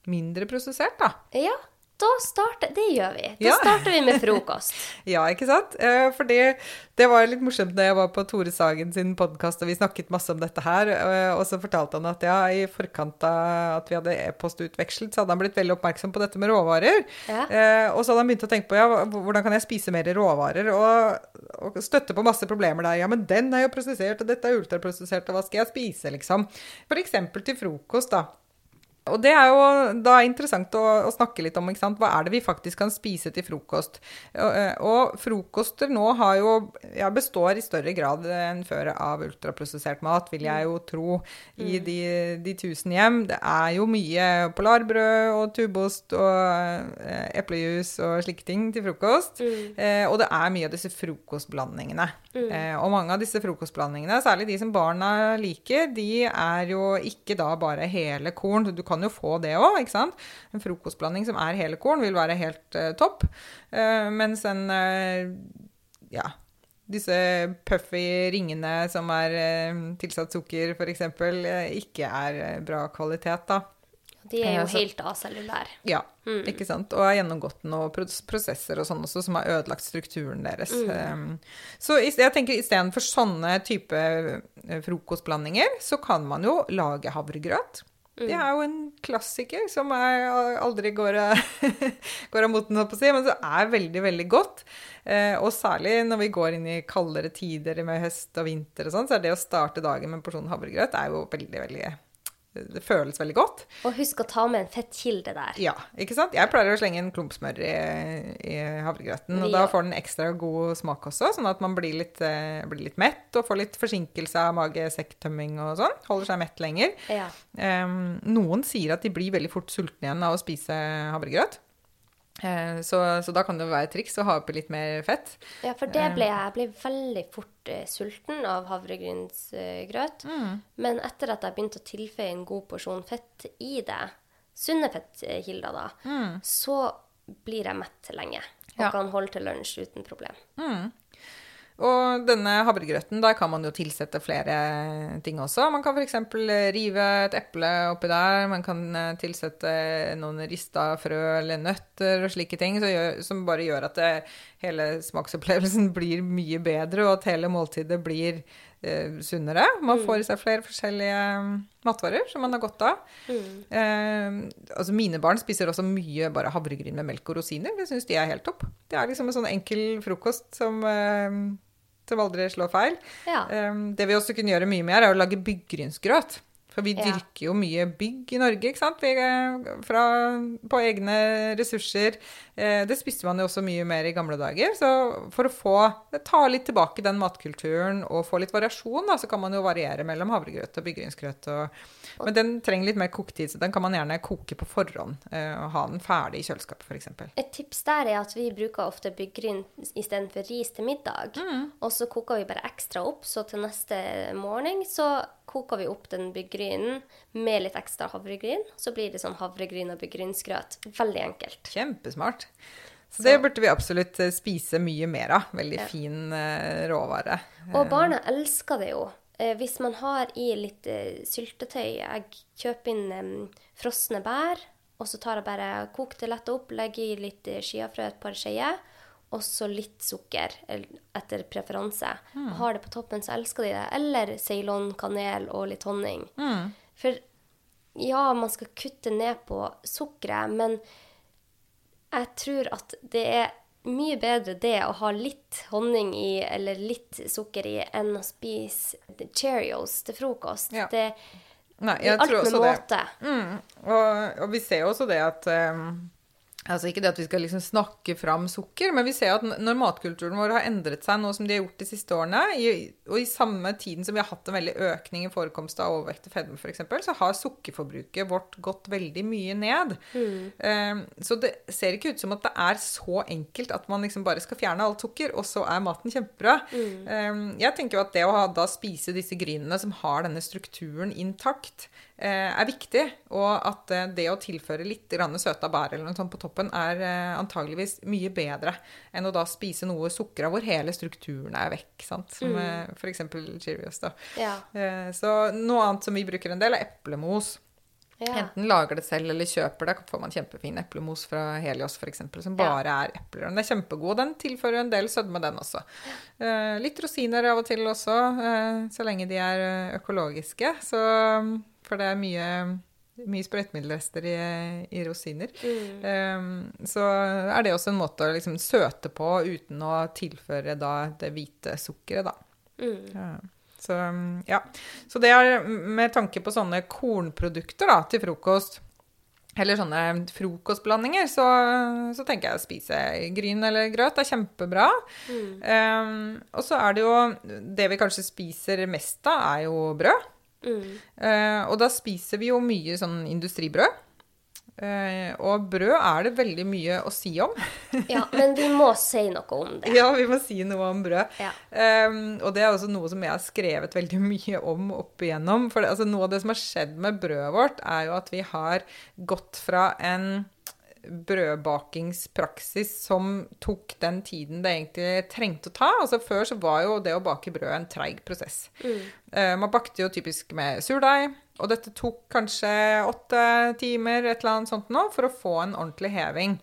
mindre prosessert, da. Ja, da starter Det gjør vi. Da Ja. starter vi med frokost. Ja, ikke sant? Eh, For det, det var litt morsomt da jeg var på Tore Sagen sin podkast, og vi snakket masse om dette her. eh, Og så fortalte han at ja, i forkant av at vi hadde e-post utvekslet, så hadde han blitt veldig oppmerksom på dette med råvarer. Ja. Eh, Og så hadde han begynt å tenke på ja, hvordan kan jeg spise mer råvarer, og, og støtte på masse problemer der. Ja, men den er jo prosessert, og dette er ultraprosessert, og hva skal jeg spise, liksom? Eksempel til frokost, da. Og det er jo da interessant å, å snakke litt om ikke sant? hva er det vi faktisk kan spise til frokost. Og, eh, og frokoster nå har jo, ja, består i større grad enn før av ultraprosessert mat, vil jeg jo tro, i de, de tusen hjem. Det er jo mye polarbrød og tubost og eh, eplejus og slike ting til frokost. Eh, og det er mye av disse frokostblandingene. Eh, og mange av disse frokostblandingene, særlig de som barna liker, de er jo ikke da bare hele korn. Du kan jo få det òg, ikke sant? En frokostblanding som er hele korn, vil være helt uh, topp. Uh, mens en uh, ja, disse puffy ringene som er tilsatt sukker, f.eks., uh, ikke er bra kvalitet, da. De er jo så- helt acellulære. Ja, ikke sant? Og har gjennomgått noen prosesser og sånn også som har ødelagt strukturen deres. Um, så jeg tenker istedenfor sånne type frokostblandinger, så kan man jo lage havregrøt. Det er jo en klassiker som aldri går av, går av moten, si, men som er veldig, veldig godt. Eh, og særlig når vi går inn i kaldere tider med høst og vinter og sånn, så er det å starte dagen med en porsjon havregrøt er jo veldig, veldig Det føles veldig godt. Og husk å ta med en fettkilde der. Ja, ikke sant? Jeg pleier å slenge en klump smør i, i havregrøten, og da får den ekstra god smak også, sånn at man blir litt, eh, blir litt mett og får litt forsinkelse av mage-sekktømming og sånn. Holder seg mett lenger. Ja. Um, noen sier at de blir veldig fort sultne igjen av å spise havregrøt. Eh, så, så da kan det være et triks å ha oppi litt mer fett. ja, for det ble jeg. Jeg ble veldig fort eh, sulten av havregrynsgrøt. Mm. Men etter at jeg begynte å tilføye en god porsjon fett i det, sunne fettkilder da, så blir jeg mett lenge. Og Mm. Ja. kan holde til lunsj uten problem. Og denne havregrøten, der kan man jo tilsette flere ting også. Man kan f.eks. rive et eple oppi der. Man kan eh, tilsette noen rista frø eller nøtter og slike ting, gjør, som bare gjør at det, hele smaksopplevelsen blir mye bedre, og at hele måltidet blir eh, sunnere. Man får i seg flere forskjellige mm, matvarer som man har godt av. Eh, altså mine barn spiser også mye bare havregryn med melk og rosiner. Det syns de er helt topp. Det er liksom en sånn enkel frokost som, eh, som aldri slå feil. Ja. Um, det vi også kunne gjøre mye mer, er å lage byggrynsgrøt. For vi dyrker jo mye bygg i Norge, ikke sant? Vi, eh, fra, på egne ressurser. Eh, Det spiste man jo også mye mer i gamle dager. Så for å få ta litt tilbake den matkulturen og få litt variasjon, da, så kan man jo variere mellom havregrøt og byggrensgrøt. Men den trenger litt mer koketid, så den kan man gjerne koke på forhånd. eh, Og ha den ferdig i kjøleskapet, f.eks. Et tips der er at vi bruker ofte byggryn istedenfor ris til middag. Mm. Og så koker vi bare ekstra opp, så til neste morgen så koker vi opp den byggrynen med litt ekstra havregryn. Så blir det sånn havregryn og byggrynsgrøt. Veldig enkelt. Kjempesmart. Så det burde vi absolutt eh, spise mye mer av. Veldig fin eh, råvare. Og barna elsker det jo. Eh, hvis man har i litt eh, syltetøy Jeg kjøper inn eh, frosne bær, og så tar jeg bare koker det lett opp, legger i litt skiafrø, et par skjeer, og så litt sukker etter preferanse. Mm. har det på toppen, så elsker de det. Eller Ceylon, kanel og litt honning. For ja, man skal kutte ned på sukkeret, men jeg tror at det er mye bedre det å ha litt honning i, eller litt sukker i, enn å spise Cheerios til frokost. Ja. Det Nei, jeg alt tror med også det. måte. Mm. Og, og vi ser jo også det at um, Altså ikke det at vi skal liksom snakke fram sukker, men vi ser at når matkulturen vår har endret seg nå som de har gjort de siste årene, i, og i samme tiden som vi har hatt en veldig økning i forekomst av overvekt og fedme f.eks., så har sukkerforbruket vårt gått veldig mye ned. Um, så det ser ikke ut som at det er så enkelt at man liksom bare skal fjerne alt sukker, og så er maten kjempebra. Um, jeg tenker jo at det å ha, da spise disse grynene som har denne strukturen intakt, er viktig. Og at eh, det å tilføre litt søta bær eller noe sånt på toppen er eh, antageligvis mye bedre enn å da spise noe sukra hvor hele strukturen er vekk. Sant? Som mm. f.eks. Cheerios. Da. Ja. Eh, så noe annet som vi bruker en del, er eplemos. Ja. Enten lager det selv eller kjøper det. får man kjempefin eplemos fra Helios f.eks., som bare er epler. Den er kjempegod. Den tilfører en del sødme, den også. Eh, litt rosiner av og til også, eh, så lenge de er eh, økologiske. Så, for det er mye, mye sprøytemiddelrester i, i rosiner. Eh, så er det også en måte å liksom søte på uten å tilføre da det hvite sukkeret, da. Ja. Mm, ja. så det er med tanke på sånne kornprodukter da, til frokost, eller sånne frokostblandinger, så, så tenker jeg å spise gryn eller grøt. Det er kjempebra. Um, og så er det jo Det vi kanskje spiser mest av, er jo brød. Eh, og da spiser vi jo mye sånn industribrød. Eh, og brød er det veldig mye å si om. ja, men vi må si noe om det. Ja, vi må si noe om brød. Ja. Um, og det er også noe som jeg har skrevet veldig mye om opp igjennom. For det, altså, noe av det som har skjedd med brødet vårt, er jo at vi har gått fra en brødbakingspraksis som tok den tiden det egentlig trengte å ta. Altså Før så var jo det å bake brød en treig prosess. Eh, man bakte jo typisk med surdeig, og dette tok kanskje åtte timer et eller annet sånt nå, for å få en ordentlig heving.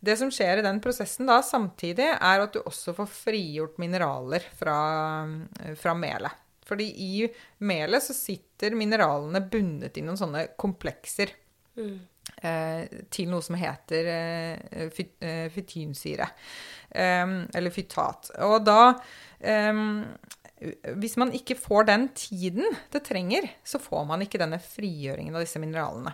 Det som skjer i den prosessen da samtidig, er at du også får frigjort mineraler fra, fra melet. Fordi i melet så sitter mineralene bundet i noen sånne komplekser eh, til noe som heter eh, fyt, eh, eller fytat. Og da Hvis man ikke får den tiden det trenger, så får man ikke denne frigjøringen av disse mineralene.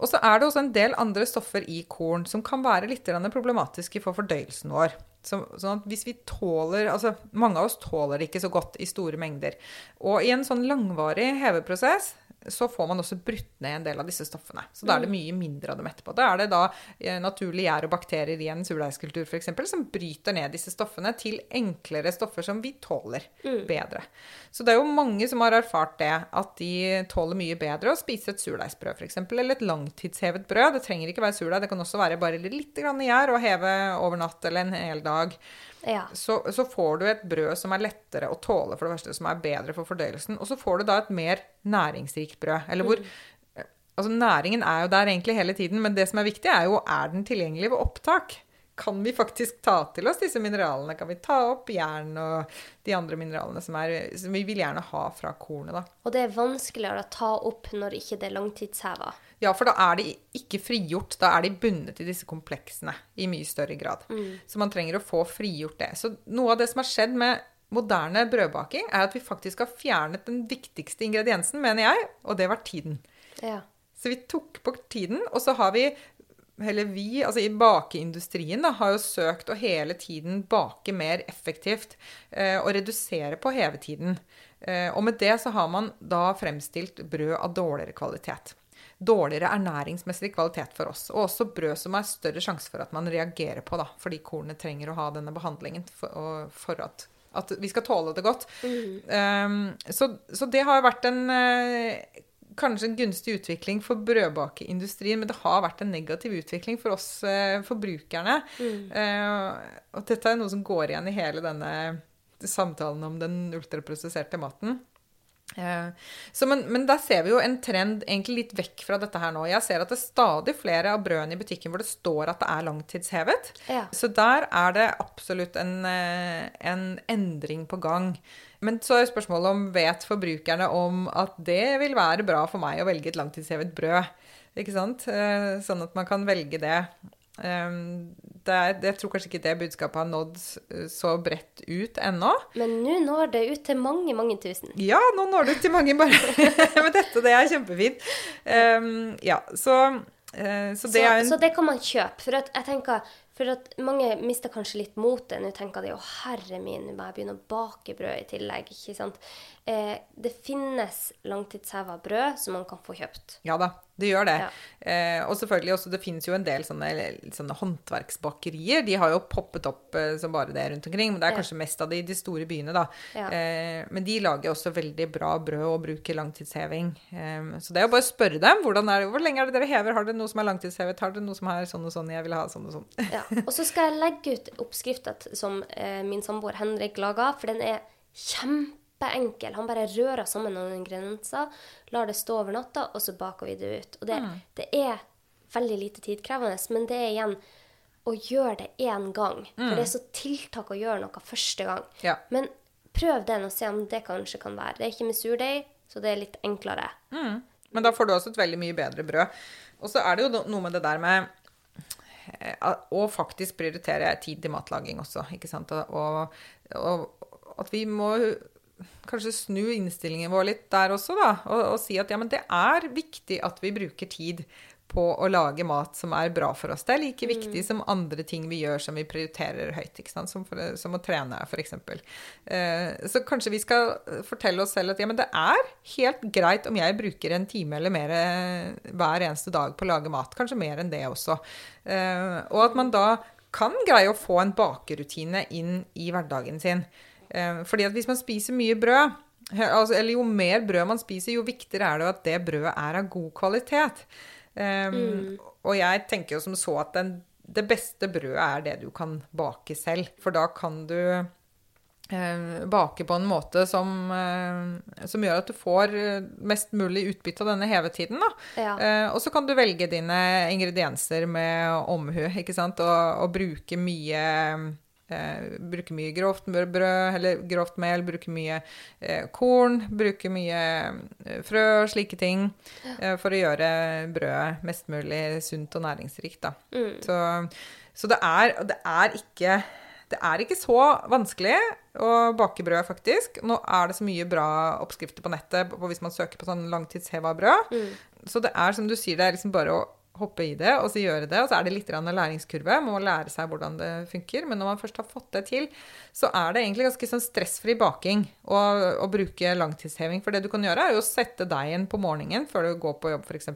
Og så er det også en del andre stoffer i korn som kan være litt problematiske for fordøyelsen vår. Så, sånn at hvis vi tåler altså Mange av oss tåler det ikke så godt i store mengder. Og i en sånn langvarig heveprosess så får man også brutt ned en del av disse stoffene. Så da er det mye mindre av dem etterpå. Da er det da eh, naturlig gjær og bakterier i en surdeigskultur f.eks. som bryter ned disse stoffene til enklere stoffer som vi tåler bedre. Så det er jo mange som har erfart det, at de tåler mye bedre å spise et surdeigsbrød f.eks. Eller et langtidshevet brød. Det trenger ikke være surdeig, det kan også være bare litt gjær og heve over natt eller en hel dag. Ja. Så, så får du et brød som er lettere å tåle, for det første, som er bedre for fordøyelsen. Og så får du da et mer næringsrikt brød. Eller hvor Altså, næringen er jo der egentlig hele tiden, men det som er viktig, er jo er den tilgjengelig ved opptak. Kan vi faktisk ta til oss disse mineralene? Kan vi ta opp jern og de andre mineralene som, er, som vi vil gjerne ha fra kornet, da? Og det er vanskeligere å ta opp når ikke det er langtidsheva. Ja, for da er de ikke frigjort. Da er de bundet i disse kompleksene i mye større grad. Så man trenger å få frigjort det. Så noe av det som har skjedd med moderne brødbaking, er at vi faktisk har fjernet den viktigste ingrediensen, mener jeg, og det var tiden. Ja. Så vi tok bort tiden, og så har vi eller vi, altså i bakeindustrien, da, har jo søkt å hele tiden bake mer effektivt eh, og redusere på hevetiden. Eh, og med det så har man da fremstilt brød av dårligere kvalitet. Dårligere ernæringsmessig kvalitet for oss. Og også brød som er større sjanse for at man reagerer på, da, fordi kornet trenger å ha denne behandlingen for, for at, at, vi skal tåle det godt. Mm. Um, så, så, det har vært en uh, kanskje en gunstig utvikling for brødbakeindustrien, men det har vært en negativ utvikling for oss eh, forbrukerne. Mm. Eh, og dette er noe som går igjen i hele denne samtalen om den ultraprosesserte maten. Eh, så, men, men, der ser vi jo en trend egentlig litt vekk fra dette her nå. Jeg ser at det er stadig flere av brødene i butikken hvor det står at det er langtidshevet. Ja. Så der er det absolutt en, eh, en endring på gang. Men så er spørsmålet om vet forbrukerne om at det vil være bra for meg å velge et langtidshevet brød. Ikke sant? Eh, sånn at man kan velge det. Det er, jeg tror kanskje ikke det budskapet har nådd eh, så bredt ut ennå. Men nå når det ut til mange, mange tusen. Ja, nå når det ut til mange bare med dette. Det er kjempefint. Um, ja, så, uh, så det så, er en Så det kan man kjøpe. For jeg tenker for at mange mister kanskje litt motet. Nå tenker de 'Å, herre min, nå må jeg begynne å bake brød i tillegg'. ikke sant? Eh, det finnes langtidsheva brød som man kan få kjøpt. Ja da, det gjør det. Ja. Eh, og selvfølgelig også, det finnes jo en del sånne, sånne, håndverksbakerier. De har jo poppet opp eh, som bare det rundt omkring. Men det er ja. kanskje mest av de i de store byene, da. Ja. Eh, men de lager også veldig bra brød og bruker langtidsheving. Eh, så det er jo bare å spørre dem. Det, hvor lenge er det dere hever? Har dere noe som er langtidshevet? Har dere noe som er sånn og sånn? Jeg vil ha sånn og sånn. ja. Og så skal jeg legge ut oppskrifta som eh, min samboer Henrik laga, for den er kjempeenkel. Han bare rører sammen noen ingredienser, lar det stå over natta, og så baker vi det ut. Og det, mm. det er veldig lite tidkrevende, men det er igjen å gjøre det én gang. Mm. For det er så tiltak å gjøre noe første gang. Ja. Men prøv den og se om det kanskje kan være. Det er ikke med surdeig, så det er litt enklere. Mm. Men da får du også et veldig mye bedre brød. Og så er det jo noe med det der med eh, å faktisk prioritere tid til matlaging også, ikke sant. Og, og, at vi må kanskje snu innstillingen vår litt der også, da. Og, og, si at ja, men det er viktig at vi bruker tid på å lage mat som er bra for oss. Det er like viktig mm. som andre ting vi gjør som vi prioriterer høyt. Som, for, som å trene, f.eks. Eh, så kanskje vi skal fortelle oss selv at ja, men det er helt greit om jeg bruker en time eller mer eh, hver eneste dag på å lage mat. Kanskje mer enn det også. Eh, og at man da kan greie å få en bakerutine inn i hverdagen sin. Eh, fordi at hvis man spiser mye brød, altså, eller jo mer brød man spiser, jo viktigere er det at det brødet er av god kvalitet. Um, mm. Og jeg tenker jo som så at den, det beste brødet er det du kan bake selv. For da kan du uh, bake på en måte som, uh, som, gjør at du får mest mulig utbytte av denne hevetiden. Ja. Uh, og så kan du velge dine ingredienser med omhu, ikke sant, og, og bruke mye Eh, bruker mye grovt brød, eller grovt mel, bruker mye eh, korn, bruker mye eh, frø og slike ting eh, for å gjøre brødet mest mulig sunt og næringsrikt. Mm. Så, så det, er, det, er ikke, det er ikke så vanskelig å bake brød, faktisk. Nå er det så mye bra oppskrifter på nettet hvis man søker på sånn langtidsheva brød. Mm. Så det er som du sier, det er liksom bare å hoppe i det og så gjøre det. Og så er det litt læringskurve. Man må lære seg hvordan det funker. Men når man først har fått det til, så er det egentlig ganske sånn stressfri baking å, bruke langtidsheving. For det du kan gjøre, er jo å sette deigen på morgenen før du går på jobb, f.eks.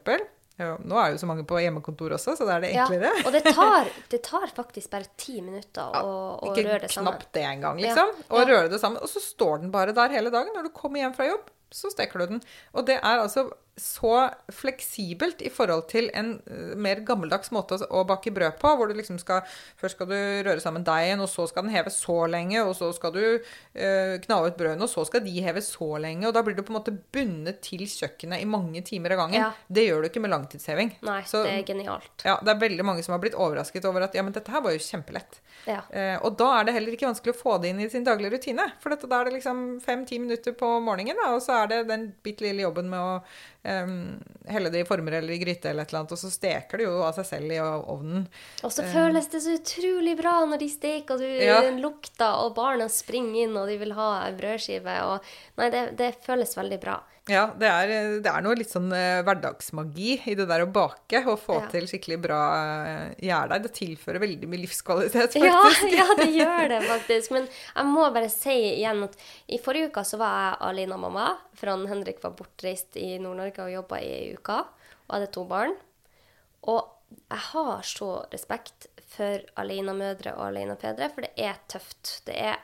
Ja, nå er jo så mange på hjemmekontor også, så da er det enklere. Ja, og det tar, det tar, faktisk bare ti minutter å, å røre det sammen. Ikke knapt det engang, liksom. Ja, ja. røre det sammen. Og så står den bare der hele dagen. Når du kommer hjem fra jobb, så steker du den. Og det er altså så fleksibelt i forhold til en uh, mer gammeldags måte å, bake brød på, hvor du liksom skal Først skal du røre sammen deigen, og så skal den heves så lenge, og så skal du eh, kna ut brødene, og så skal de heves så lenge, og da blir du på en måte bundet til kjøkkenet i mange timer av gangen. Ja. Det gjør du ikke med langtidsheving. Nei, så, det er genialt. Ja, det er veldig mange som har blitt overrasket over at ja, men dette her var jo kjempelett. Ja. Eh, og da er det heller ikke vanskelig å få det inn i sin daglige rutine, for dette, da er det liksom fem-ti minutter på morgenen, da, og så er det den bitte lille jobben med å um, helle det i former eller i gryte eller et eller annet, og så steker det jo av seg selv i ovnen. Og så føles det så utrolig bra når de steker, og du Ja. lukter, og barna springer inn, og de vil ha brødskive. Og, nei, det, det føles veldig bra. Ja, det er, det er noe litt sånn eh, hverdagsmagi i det der å bake og få Ja. til skikkelig bra eh, gjærdeig. Det tilfører veldig mye livskvalitet, faktisk. ja, det gjør det faktisk. Men jeg må bare si igjen at i forrige uke så var jeg alene mamma. For han Henrik var bortreist i Nord-Norge og jobba i ei uke. Og hadde to barn. Og jeg har så respekt for alenemødre og alenefedre, for det er tøft. Det er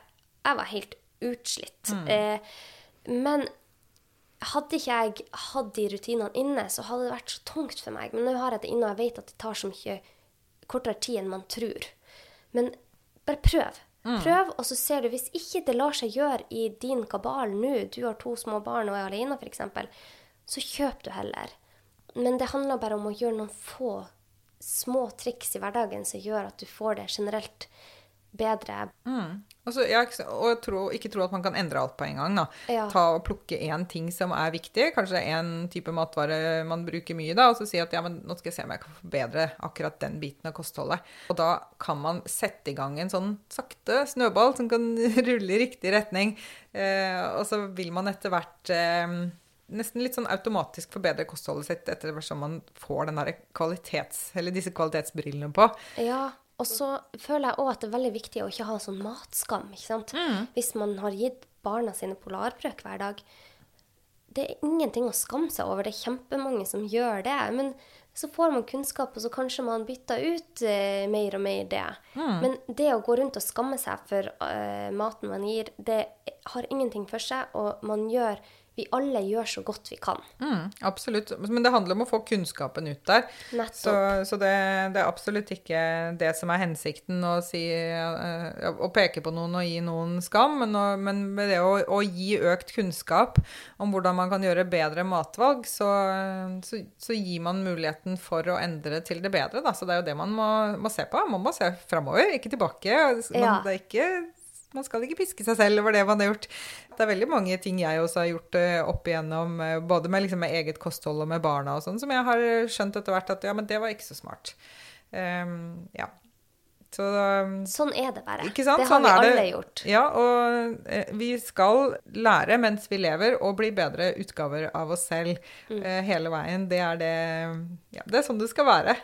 Jeg var helt utslitt. Eh, men hadde ikke jeg hatt de rutinene inne, så hadde det vært så tungt for meg. Men nå har jeg det inne, og jeg vet at det tar så mye kortere tid enn man tror. Men bare prøv. Prøv, og så ser du Hvis ikke det lar seg gjøre i din kabal nå, du har to små barn og er alene f.eks., så kjøp du heller. Men det handler bare om å gjøre noen få små triks i hverdagen som gjør at du får det generelt bedre. Og, Altså, jeg, og jeg tror, ikke tro at man kan endre alt på en gang. Ja. Ta og Plukke én ting som er viktig, kanskje én type matvare man bruker mye, da, og så si at ja, men nå skal jeg se om jeg kan forbedre akkurat den biten av kostholdet. Og da kan man sette i gang en sånn sakte snøball som kan rulle i riktig retning. Eh, og så vil man etter hvert eh, nesten litt sånn automatisk forbedre kostholdet sitt etter hvert som man får den kvalitets, eller disse kvalitetsbrillene på. Ja, og så føler jeg òg at det er veldig viktig å ikke ha sånn matskam. ikke sant? Hvis man har gitt barna sine polarbrød hver dag. Det er ingenting å skamme seg over. Det er kjempemange som gjør det. Men så får man kunnskap, og så kanskje man bytter ut eh, mer og mer det. Men det å gå rundt og skamme seg for eh, maten man gir, det har ingenting for seg, og man gjør Vi alle gjør så godt vi kan. Mm, absolutt. Men det handler om å få kunnskapen ut der. Nettopp. Så, så det, det er absolutt ikke det som er hensikten å, si, eh, å peke på noen og gi noen skam, men, å, men med det å, å gi økt kunnskap om hvordan man kan gjøre bedre matvalg, så, så, så gir man muligheten for å endre til det bedre. Da. Så det er jo det man må, må se på. Man må se framover, ikke tilbake. Man, Ja. det er ikke man skal ikke piske seg selv over det man har gjort. Det er veldig mange ting jeg også har gjort eh, opp igjennom, eh, både med, liksom, med eget kosthold og med barna og sånn, som jeg har skjønt etter hvert at ja, men det var ikke så smart. Um, ja. Så um, Sånn er det bare. Det har Sånn vi alle det. gjort. Ja, og eh, vi skal lære mens vi lever, og bli bedre utgaver av oss selv Mm. eh, hele veien. Det er det Ja, det er sånn det skal være.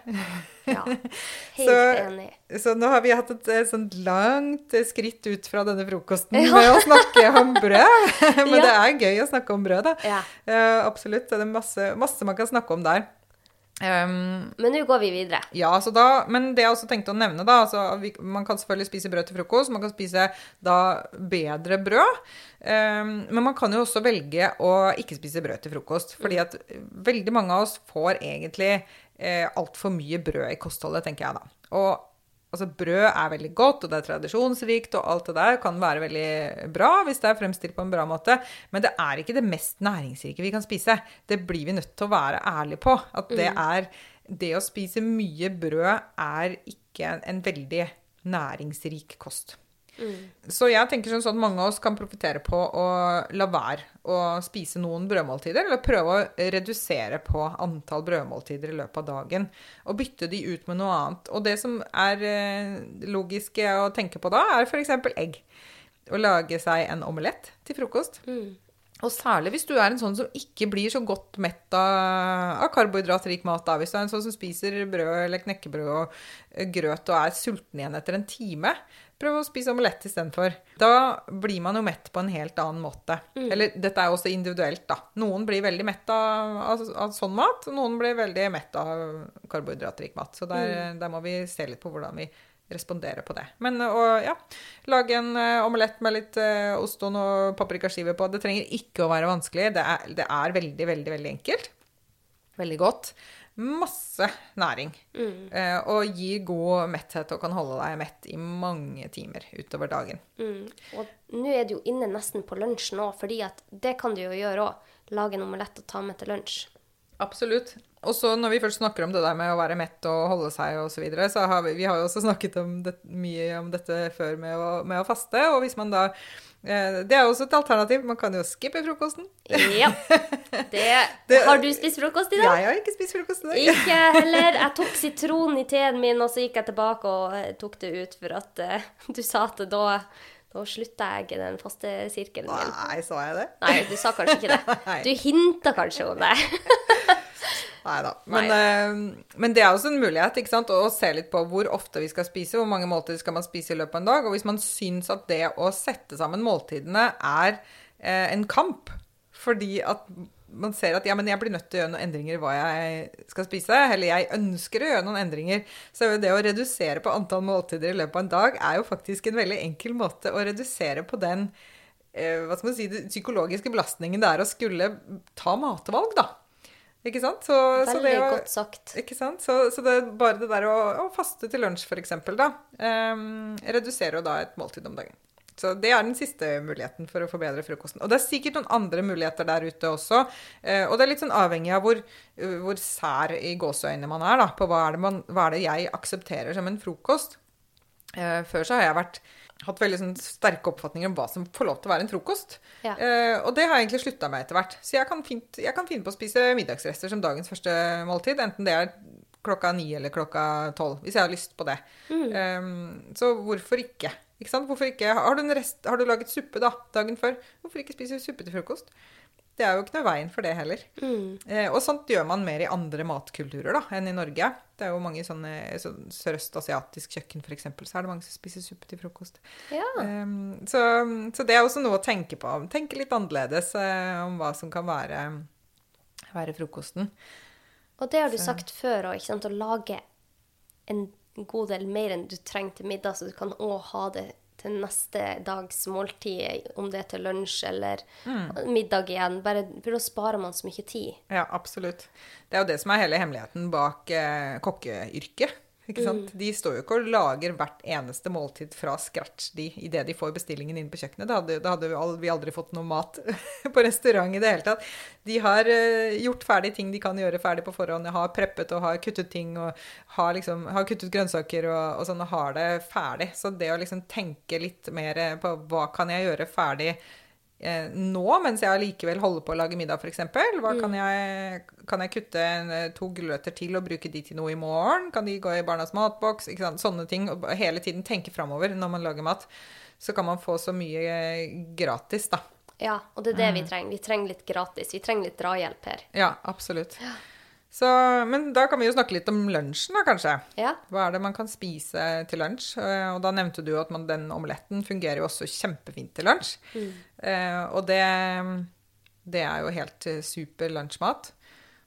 Ja. Helt Så- enig. Så nå har vi hatt et et sånt langt eh, skritt ut fra denne frokosten Ja. med å snakke om brød. Men Ja. det er gøy å snakke om brød, da. Ja. Eh, absolutt. Det er masse, masse man kan snakke om der. Um, Men nå går vi videre. ja, så da, men det jeg også tenkte å nevne, da altså, vi, Man kan selvfølgelig spise brød til frokost. Man kan spise da bedre brød. Um, men man kan jo også velge å ikke spise brød til frokost. Fordi at veldig mange av oss får egentlig eh, altfor mye brød i kostholdet, tenker jeg da. Og altså, brød er veldig godt, og det er tradisjonsrikt, og alt det der kan være veldig bra hvis det er fremstilt på en bra måte. Men det er ikke det mest næringsrike vi kan spise. Det blir vi nødt til å være ærlige på. At det er Det å spise mye brød er ikke en, en veldig næringsrik kost. Så jeg tenker sånn at mange av oss kan profitere på å la være å spise noen brødmåltider, eller prøve å redusere på antall brødmåltider i løpet av dagen, og bytte de ut med noe annet. Og det som er eh, logisk å tenke på da, er f.eks. egg. Å lage seg en omelett til frokost. Og særlig hvis du er en sånn som ikke blir så godt mett av, av karbohydratrik mat. Da. Hvis du er en sånn som spiser brød eller knekkebrød og eh, grøt og er sulten igjen etter en time, prøv å spise omelett istedenfor. Da blir man jo mett på en helt annen måte. Eller dette er også individuelt, da. Noen blir veldig mett av, av, av sånn mat, og noen blir veldig mett av karbohydratrik mat. Så der, der må vi se litt på hvordan vi responderer på det. Men å ja, lage en uh, omelett med litt uh, ost og noe paprikaskiver på. Det trenger ikke å være vanskelig. Det er, det er veldig, veldig, veldig enkelt. Veldig godt. Masse næring. Eh, og gir god metthet og kan holde deg mett i mange timer utover dagen. Mm. Og nå er du jo inne nesten på lunsj nå, fordi at det kan du jo gjøre òg. Lage en omelett og ta med til lunsj. Absolutt. Og så når vi først snakker om det der med å være mett og holde seg og så videre, så har vi, vi har jo også snakket om det, mye om dette før med å, med å faste. Og hvis man da eh, Det er jo også et alternativ. Man kan jo skippe frokosten. Ja. Det, det, har du spist frokost i dag? Jeg har ikke spist frokost i dag. Ikke heller. Jeg tok sitron i teen min, og så gikk jeg tilbake og eh, tok det ut for at uh, du sa at da da slutta jeg den faste sirkelen min. Nei, sa jeg det? Nei, du sa kanskje ikke det. Du hinta kanskje om det. Neida. Men, Nei uh, men det er også en mulighet ikke sant? å se litt på hvor ofte vi skal spise, hvor mange måltider skal man spise i løpet av en dag. Og hvis man syns at det å sette sammen måltidene er uh, en kamp fordi at man ser at ja, men jeg blir nødt til å gjøre noen endringer i hva jeg skal spise, eller jeg ønsker å gjøre noen endringer, så det å redusere på antall måltider i løpet av en dag er jo faktisk en veldig enkel måte å redusere på den eh, hva skal man si, psykologiske belastningen det er å skulle ta matvalg, da. Ikke sant? Så, Veldig så det, godt sagt. Ikke sant? Så, så det, bare det der å, å faste til lunsj, f.eks., da, um, reduserer jo da et måltid om dagen. Så det er den siste muligheten for å forbedre frokosten. Og det er sikkert noen andre muligheter der ute også. Uh, og det er litt sånn avhengig av hvor, uh, hvor sær i gåseøynene man er, da, på hva er, man, hva er, det jeg aksepterer som en frokost. Uh, før så har jeg vært hatt veldig sånn, sterke oppfatninger om hva som får lov til å være en frokost. Ja. Uh, og det har jeg egentlig slutta med etter hvert. Så jeg kan, fint, jeg kan, finne på å spise middagsrester som dagens første måltid. Enten det er klokka ni eller klokka tolv. Hvis jeg har lyst på det. Mm. Um, så hvorfor ikke? ikke hvorfor ikke? Har du, rest, har du, laget suppe da, dagen før? Hvorfor ikke spise suppe til frokost? Det er jo ikke noe veien for det heller. Mm. Eh, og sånt gjør man mer i andre matkulturer da, enn i Norge. Det er jo mange sånne sånn Sørøstasiatisk kjøkken f.eks. så er det mange som spiser suppe til frokost. Ja. Eh, så, så, det er også noe å tenke på. Tenke litt annerledes eh, om hva som kan være, være frokosten. Og det har du så. sagt før òg, å lage en god del mer enn du trenger til middag, så du kan òg ha det til neste dags måltid, om det er til lunsj eller mm. middag igjen. Bare, for da sparer man så mye tid. Ja, absolutt. Det er jo det som er hele hemmeligheten bak eh, kokkeyrket. Ikke sant? Mm. De står jo ikke og lager hvert eneste måltid fra scratch de, idet de får bestillingen inn på kjøkkenet. Da hadde, da hadde vi aldri fått noe mat på restaurant i det hele tatt. De har uh, gjort ferdig ting de kan gjøre ferdig på forhånd. Har preppet og har kuttet ting og har, liksom, har kuttet grønnsaker og, og sånn og har det ferdig. Så det å liksom tenke litt mer på hva kan jeg gjøre ferdig eh, nå, mens jeg allikevel holder på å lage middag, f.eks. Hva kan mm. jeg, kan jeg kutte eh, to gulrøtter til og bruke de til noe i morgen? Kan de gå i barnas matboks? Sånne ting. Og hele tiden tenke framover når man lager mat. Så kan man få så mye eh, gratis, da. Ja, og det er det vi mm. trenger. Vi trenger litt gratis. Vi trenger litt drahjelp her. Ja, absolutt. Ja. Så, men da kan vi jo snakke litt om lunsjen, da, kanskje. Ja. Hva er det man kan spise til lunsj? Eh, og da nevnte du at man, den omeletten fungerer jo også kjempefint til lunsj. Mm. Eh, og det, det, er jo helt eh, super lunsjmat.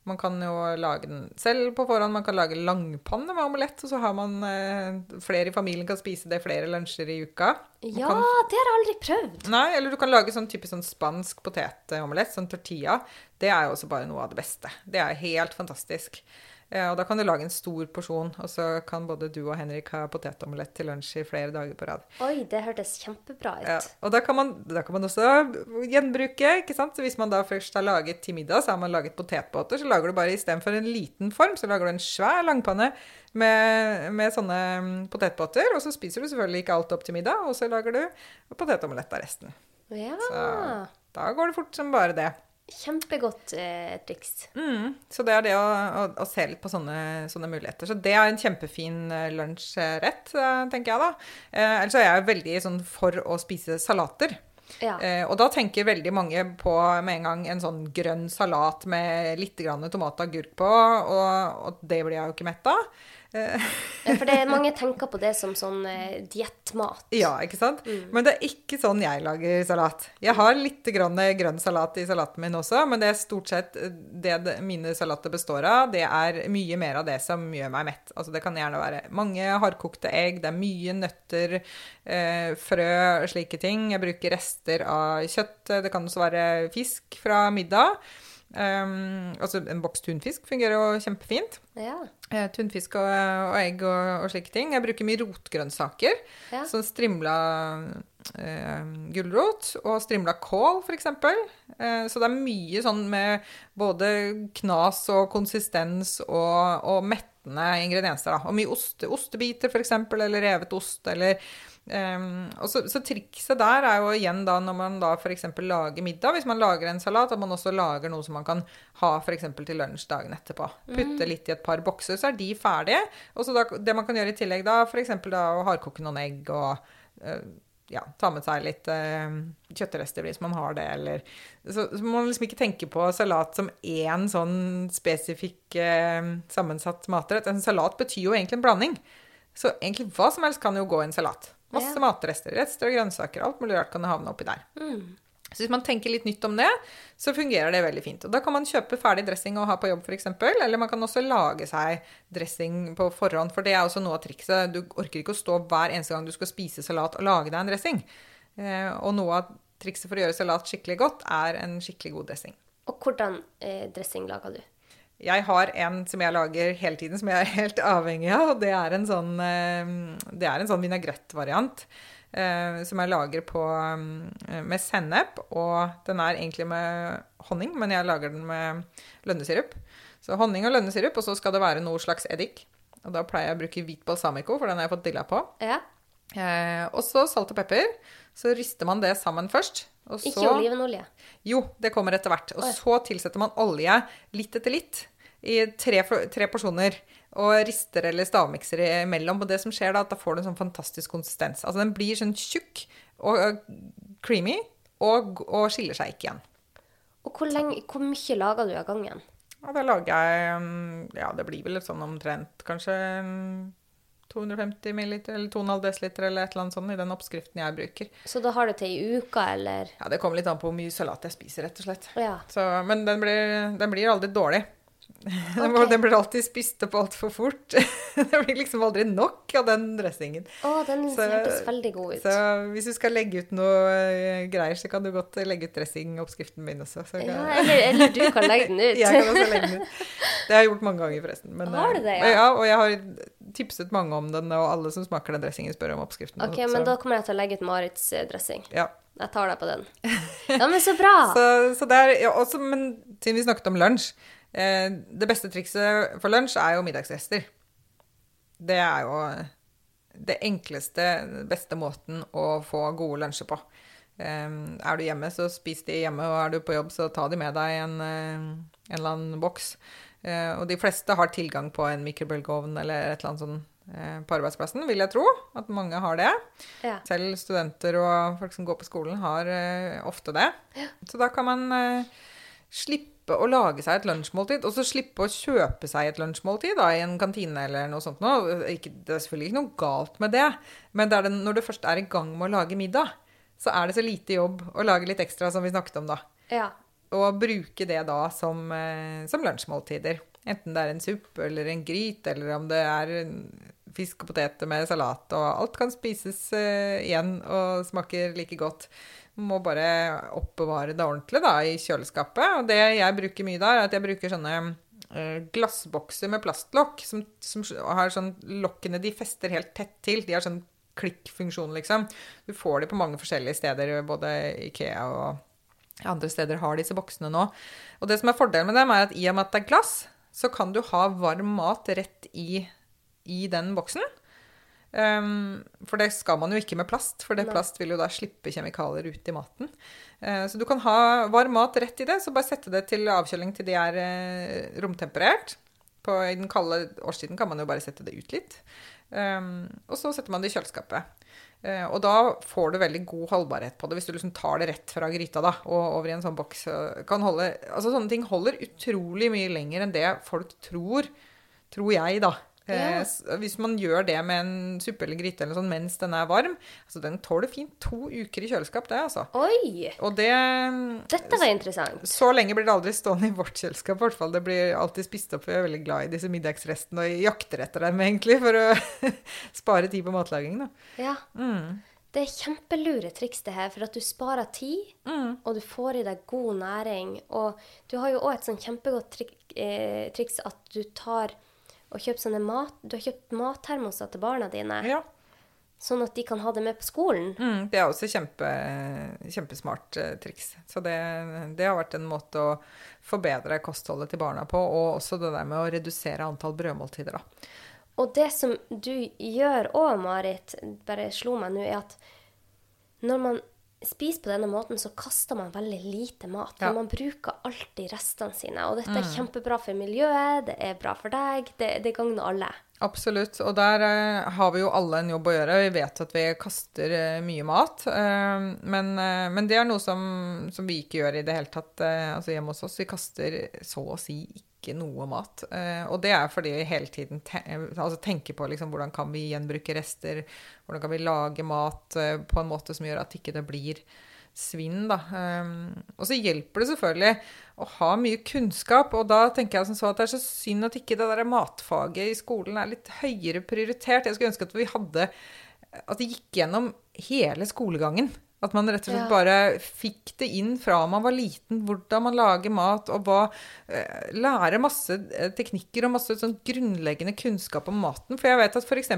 Man kan jo lage den selv på forhånd. Man kan lage langpanne med omelett, og så har man eh, flere i familien kan spise det flere lunsjer i uka. Man ja, kan... det har jeg aldri prøvd. Nei, eller du kan lage sånn typisk sånn spansk potetomelett, sånn tortilla. Det er jo også bare noe av det beste. Det er helt fantastisk. Ja, og da kan du lage en stor porsjon, og så kan både du og Henrik ha potetomelett til lunsj i flere dager på rad. Oi, det hørtes kjempebra ut. Ja, og da kan, man, da kan, man, også gjenbruke, ikke sant. Så hvis man da først har laget til middag, så har man laget potetbåter, så lager du bare istedenfor en liten form, så lager du en svær langpanne med, med sånne mm, potetbåter. Og så spiser du selvfølgelig ikke alt opp til middag, og så lager du potetomelett av resten. Ja. Så da går det fort som bare det. Kjempegodt eh, triks. Mm, så det er det å, å, å se litt på sånne, sånne, muligheter. Så det er en kjempefin eh, lunsjrett, eh, tenker jeg da. Eh, ellers er jeg veldig sånn for å spise salater. Ja. Eh, og da tenker veldig mange på med en gang en sånn grønn salat med litt tomat og agurk på, og, og det blir jeg jo ikke mett av for det, mange tenker på det som sånn eh, diettmat. Ja, ikke sant? Mm. Men det er ikke sånn jeg lager salat. Jeg har litt grann grønn salat i salaten min også, men det er stort sett det mine salater består av. Det er mye mer av det som gjør meg mett. Altså det kan gjerne være mange hardkokte egg, det er mye nøtter, eh, frø, slike ting. Jeg bruker rester av kjøtt. Det kan også være fisk fra middag. Um, altså En boks tunfisk fungerer jo kjempefint. Ja. Uh, tunfisk og, og egg og, og, slike ting. Jeg bruker mye rotgrønnsaker. Ja. Sånn strimla uh, gulrot og strimla kål, f.eks. Uh, så det er mye sånn med både knas og konsistens og, og mettende ingredienser. Da. Og mye oste, ostebiter, f.eks., eller revet ost, eller Um, og så, så, trikset der er jo igjen da når man da f.eks. lager middag, hvis man lager en salat, at man også lager noe som man kan ha f.eks. til lunsj dagen etterpå. Putte mm. litt i et par bokser, så er de ferdige. Og så da, det man kan gjøre i tillegg da, f.eks. da å hardkoke noen egg og uh, ja, ta med seg litt uh, kjøttrester hvis man har det, eller Så, så må man liksom ikke tenke på salat som én sånn spesifikk uh, sammensatt matrett. En salat betyr jo egentlig en blanding. Så egentlig hva som helst kan jo gå i en salat. Masse matrester, rester og grønnsaker. Alt mulig rart kan havne oppi der. Mm. Så hvis man tenker litt nytt om det, så fungerer det veldig fint. Og da kan man kjøpe ferdig dressing og ha på jobb, f.eks. Eller man kan også lage seg dressing på forhånd, for det er også noe av trikset. Du orker ikke å stå hver eneste gang du skal spise salat og lage deg en dressing. Eh, og noe av trikset for å gjøre salat skikkelig godt, er en skikkelig god dressing. Og hvordan eh, dressing lager du? Jeg har en som jeg lager hele tiden, som jeg er helt avhengig av. Og det er en sånn, eh, det er en sånn vinagrettvariant eh, som jeg lager på, eh, med sennep. Og den er egentlig med honning, men jeg lager den med lønnesirup. Så honning og lønnesirup, og så skal det være noe slags eddik. Og da pleier jeg å bruke hvit balsamico, for den har jeg fått dilla på. Ja. Eh, og så salt og pepper. Så rister man det sammen først. Så, ikke olivenolje? Jo, det kommer etter hvert. Og så tilsetter man olje litt etter litt i tre, tre porsjoner. Og rister eller stavmikser imellom. Og det som skjer da, at da får du en sånn fantastisk konsistens. Altså den blir sånn tjukk og creamy og, og skiller seg ikke igjen. Og hvor, lenge, hvor mye lager du av gangen? Ja, da lager jeg mm, Ja, det blir vel sånn omtrent kanskje 250 ml eller 2,5 dl eller et eller annet sånt i den oppskriften jeg bruker. Så da har du til i uka, eller? Ja, det kommer litt an på hvor mye salat jeg spiser, rett og slett. Ja. Så, men den blir, den blir aldri dårlig. Okay. Den blir alltid spist opp altfor fort. det blir liksom aldri nok av den dressingen. Å, den så, hørtes veldig god ut. Så hvis du skal legge ut noe eh, greier, så kan du godt legge ut dressingoppskriften min også. Kan... Ja, eller, eller, du kan legge den ut. jeg kan også legge den ut. Det har jeg gjort mange ganger, forresten. Men, har du det, ja? ja? Og jeg har tipset mange om den, og alle som smaker den dressingen, spør om oppskriften. Ok, Men da kommer jeg til å legge ut Marits eh, dressing. Ja. Jeg tar deg på den. Ja, men så bra! så, så der, ja, også, men siden vi snakket om lunsj Eh, det beste trikset for lunsj er jo middagsrester. Det er jo det enkleste, beste måten å få gode lunsjer på. Eh, er du hjemme, så spis de hjemme, og er du på jobb, så ta de med deg en, eh, en eller annen boks. Og de fleste har tilgang på en mikrobølgeovn eller et eller annet sånt på arbeidsplassen, vil jeg tro. At mange har det. Ja. Selv studenter og folk som går på skolen, har ofte det. Ja. Så da kan man slippe slippe å lage seg et lunsjmåltid, og så slippe å kjøpe seg et lunsjmåltid da, i en kantine eller noe sånt. Noe. Ikke, det er selvfølgelig ikke noe galt med det, men det det, når du først er i gang med å lage middag, så er det så lite jobb å lage litt ekstra, som vi snakket om da. Ja. Og bruke det da som, eh, som lunsjmåltider. Enten det er en suppe eller en gryt, eller om det er fisk og poteter med salat. Og alt kan spises uh, igjen og smaker like godt må bare oppbevare det ordentlig da, i kjøleskapet. Og det jeg bruker mye da, er at jeg bruker sånne uh, glassbokser med plastlokk. Som, som, har sånn Lokkene de fester helt tett til. De har sånn klikkfunksjon, liksom. Du får de på mange forskjellige steder, både Ikea og andre steder har disse boksene nå. Og det som er fordelen med dem, er at i og med at det er glass, så kan du ha varm mat rett i, i den boksen. Um, for det skal man jo ikke med plast, for det plast vil jo da slippe kjemikalier ut i maten. Uh, så du kan ha varm mat rett i det, så bare sette det til avkjøling til de er uh, romtemperert. På, I den kalde årstiden kan man jo bare sette det ut litt. Um, og så setter man det i kjøleskapet. Uh, og da får du veldig god holdbarhet på det, hvis du liksom tar det rett fra gryta da, og over i en sånn boks. Kan holde, altså Sånne ting holder utrolig mye lenger enn det folk tror, tror jeg, da. Ja. Eh, hvis man gjør det med en suppe eller gryte eller sånn mens den er varm altså Den tåler fint to uker i kjøleskap, det, altså. Oi! Og det Dette var interessant. Så lenge blir det aldri stående i vårt kjøleskap, i hvert fall. Det blir alltid spist opp. Vi er veldig glad i disse middagsrestene og jakter etter dem, egentlig, for å spare tid på matlaging, da. Ja. Mm. Det er kjempelure triks, det her, for at du sparer tid, og du får i deg god næring. Og du har jo òg et sånn kjempegodt trik, eh, triks at du tar og kjøpt sånne mat... Du har kjøpt mattermoser til barna dine, Ja. sånn at de kan ha det med på skolen. Mm, det er også kjempe, kjempesmart eh, triks. Så det, det har vært en måte å forbedre kostholdet til barna på, og også det der med å redusere antall brødmåltider, da. Og det som du gjør òg, Marit, bare slo meg nå, er at når man spiser på denne måten, så kaster man veldig lite mat. Ja. man bruker alltid restene sine. Og dette er kjempebra for miljøet, det er bra for deg, det, det gagner alle. Absolutt. Og der eh, har vi jo alle en jobb å gjøre. Vi vet at vi kaster eh, mye mat. eh, men, eh, men det er noe som, som vi ikke gjør i det hele tatt eh, altså hjemme hos oss. Vi kaster så å si ikke noe mat. Eh, og det er fordi vi hele tiden te altså tenker på liksom, hvordan kan vi gjenbruke rester. Hvordan kan vi lage mat eh, på en måte som gjør at ikke det blir svinn, da. Um, og så hjelper det selvfølgelig å ha mye kunnskap, og da tenker jeg som så at det er så synd at ikke det der matfaget i skolen er litt høyere prioritert. Jeg skulle ønske at vi hadde At det gikk gjennom hele skolegangen. At man rett og slett Ja. bare fikk det inn fra man var liten, hvordan man lager mat, og hva eh, Lære masse eh, teknikker og masse sånn grunnleggende kunnskap om maten. For jeg vet at f.eks.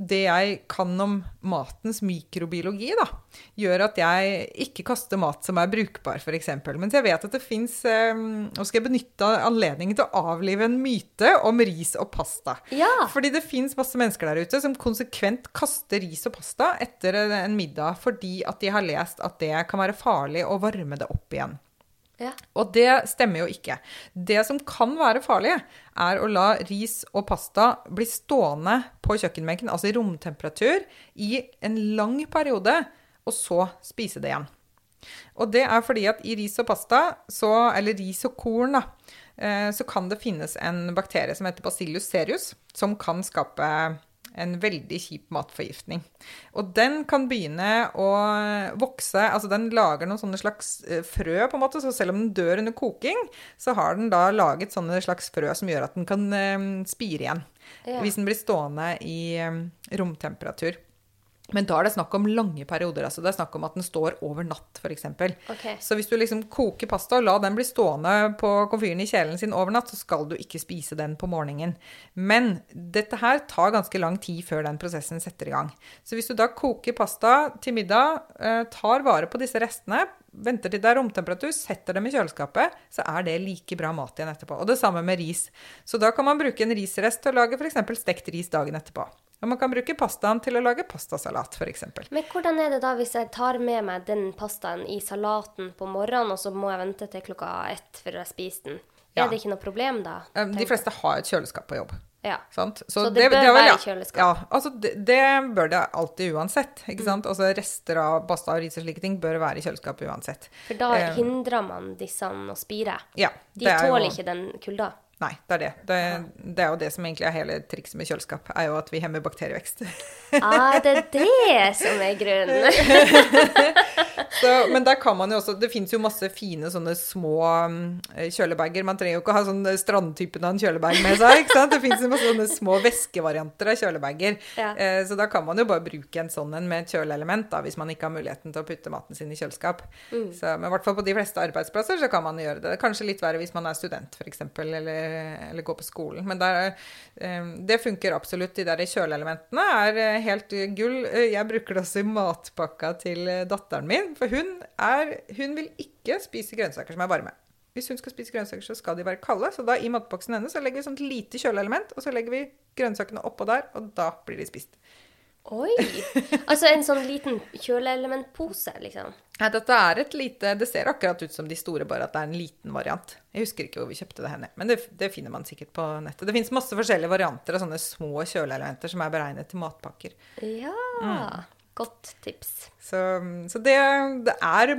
det jeg kan om matens mikrobiologi, da, gjør at jeg ikke kaster mat som er brukbar, f.eks. Mens jeg vet at det fins eh, Nå skal jeg benytte anledningen til å avlive en myte om ris og pasta. Ja! Fordi det fins masse mennesker der ute som konsekvent kaster ris og pasta etter en middag fordi at de har lest at det kan være farlig å varme det opp igjen. Ja. Og det stemmer jo ikke. Det som kan være farlig, er å la ris og pasta bli stående på kjøkkenbenken, altså i romtemperatur, i en lang periode, og så spise det igjen. Og det er fordi at i ris og pasta, så, eller ris og korn, da, eh, så kan det finnes en bakterie som heter Bacillus serius, som kan skape en veldig kjip matforgiftning. Og den kan begynne å vokse Altså den lager noen sånne slags eh, frø, på en måte, så selv om den dør under koking, så har den da laget sånne slags frø som gjør at den kan eh, spire igjen. Ja. Hvis den blir stående i eh, romtemperatur. Men da er det snakk om lange perioder. altså Det er snakk om at den står over natt, f.eks. Okay. Så hvis du liksom koker pasta og la den bli stående på komfyren i kjelen sin over natt, så skal du ikke spise den på morgenen. Men dette her tar ganske lang tid før den prosessen setter i gang. Så hvis du da koker pasta til middag, eh, tar vare på disse restene, venter til det er romtemperatur, setter dem i kjøleskapet, så er det like bra mat igjen etterpå. Og det samme med ris. Så da kan man bruke en risrest til å lage f.eks. stekt ris dagen etterpå. Og man kan bruke pastaen til å lage pastasalat, f.eks. Men hvordan er det da hvis jeg tar med meg den pastaen i salaten på morgenen, og så må jeg vente til klokka ett før jeg spiser den? Ja. Er det ikke noe problem da? De fleste har et kjøleskap på jobb. Ja. Sant? Så det bør det, være ja, i kjøleskap? Ja, altså det, det bør det alltid uansett. Mm. ikke sant? Altså Rester av pasta og ris og slike ting bør være i kjøleskapet uansett. For da Eh, hindrer man disse å spire. Ja, De det er jo- tåler ikke den kulda. Nei, det er det. det. Det er jo det som egentlig er hele trikset med kjøleskap, er jo at vi hemmer bakterievekst. Ah, det er det som er grunnen. Så, men der kan man jo også Det fins jo masse fine sånne små um, kjølebager. Man trenger jo ikke ha sånn strandtypen av en kjølebag med seg. ikke sant? Det fins masse sånne små væskevarianter av kjølebager. Ja. Eh, så da kan man jo bare bruke en sånn en med et kjøleelement, da, hvis man ikke har muligheten til å putte maten sin i kjøleskap. Mm. Så, men i hvert fall på de fleste arbeidsplasser så kan man gjøre det. Kanskje litt verre hvis man er student, f.eks., eller, eller går på skolen. Men der, eh, det funker absolutt. De der kjøleelementene er eh, helt gull. Eh, Jeg bruker det også i matpakka til eh, datteren min. For hun, er, hun vil ikke spise grønnsaker som er varme. Hvis hun skal spise grønnsaker, så skal de være kalde. Så da i matboksen hennes så legger vi sånt lite kjøleelement, og så legger vi grønnsakene oppå der, og da blir de spist. Oi! Altså en sånn liten kjøleelementpose, liksom. Nei, dette er et lite Det ser akkurat ut som de store, bare at det er en liten variant. Jeg husker ikke hvor vi kjøpte det henne, men det, det finner man sikkert på nettet. Det fins masse forskjellige varianter av sånne små kjøleelementer som er beregnet til matpakker. Ja. Mm. Godt tips. Så, så det, det er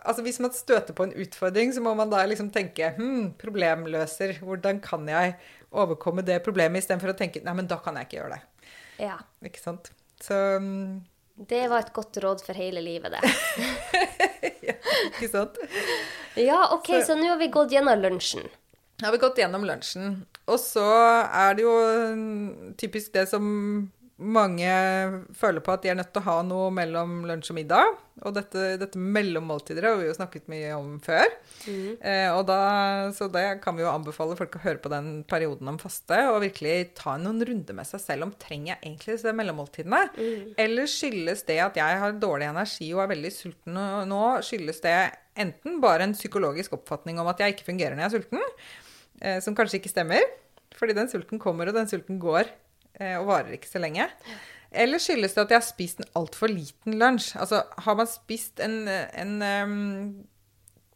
Altså hvis man støter på en utfordring, så må man da liksom tenke hm, problemløser. Hvordan kan jeg overkomme det problemet, istedenfor å tenke nei, men da kan jeg ikke gjøre det. Ja. Ikke sant. Så mm, Det var et godt råd for hele livet, det. ja, ikke sant. Ja, OK, så nå har vi gått gjennom lunsjen. Nå har vi gått gjennom lunsjen. Og så er det jo mm, typisk det som mange føler på at de er nødt til å ha noe mellom lunsj og middag. Og dette, dette mellommåltider har vi jo snakket mye om før. Mm. Eh, og da, så det kan vi jo anbefale folk å høre på den perioden om faste, og virkelig ta noen runder med seg selv om trenger jeg egentlig disse mellommåltidene. Mm. Eller skyldes det at jeg har dårlig energi og er veldig sulten nå, skyldes det enten bare en psykologisk oppfatning om at jeg ikke fungerer når jeg er sulten, eh, som kanskje ikke stemmer. Fordi den sulten kommer, og den sulten går. Eh, og varer ikke så lenge. Eller skyldes det at jeg har spist en altfor liten lunsj? Altså, har man spist en, en um,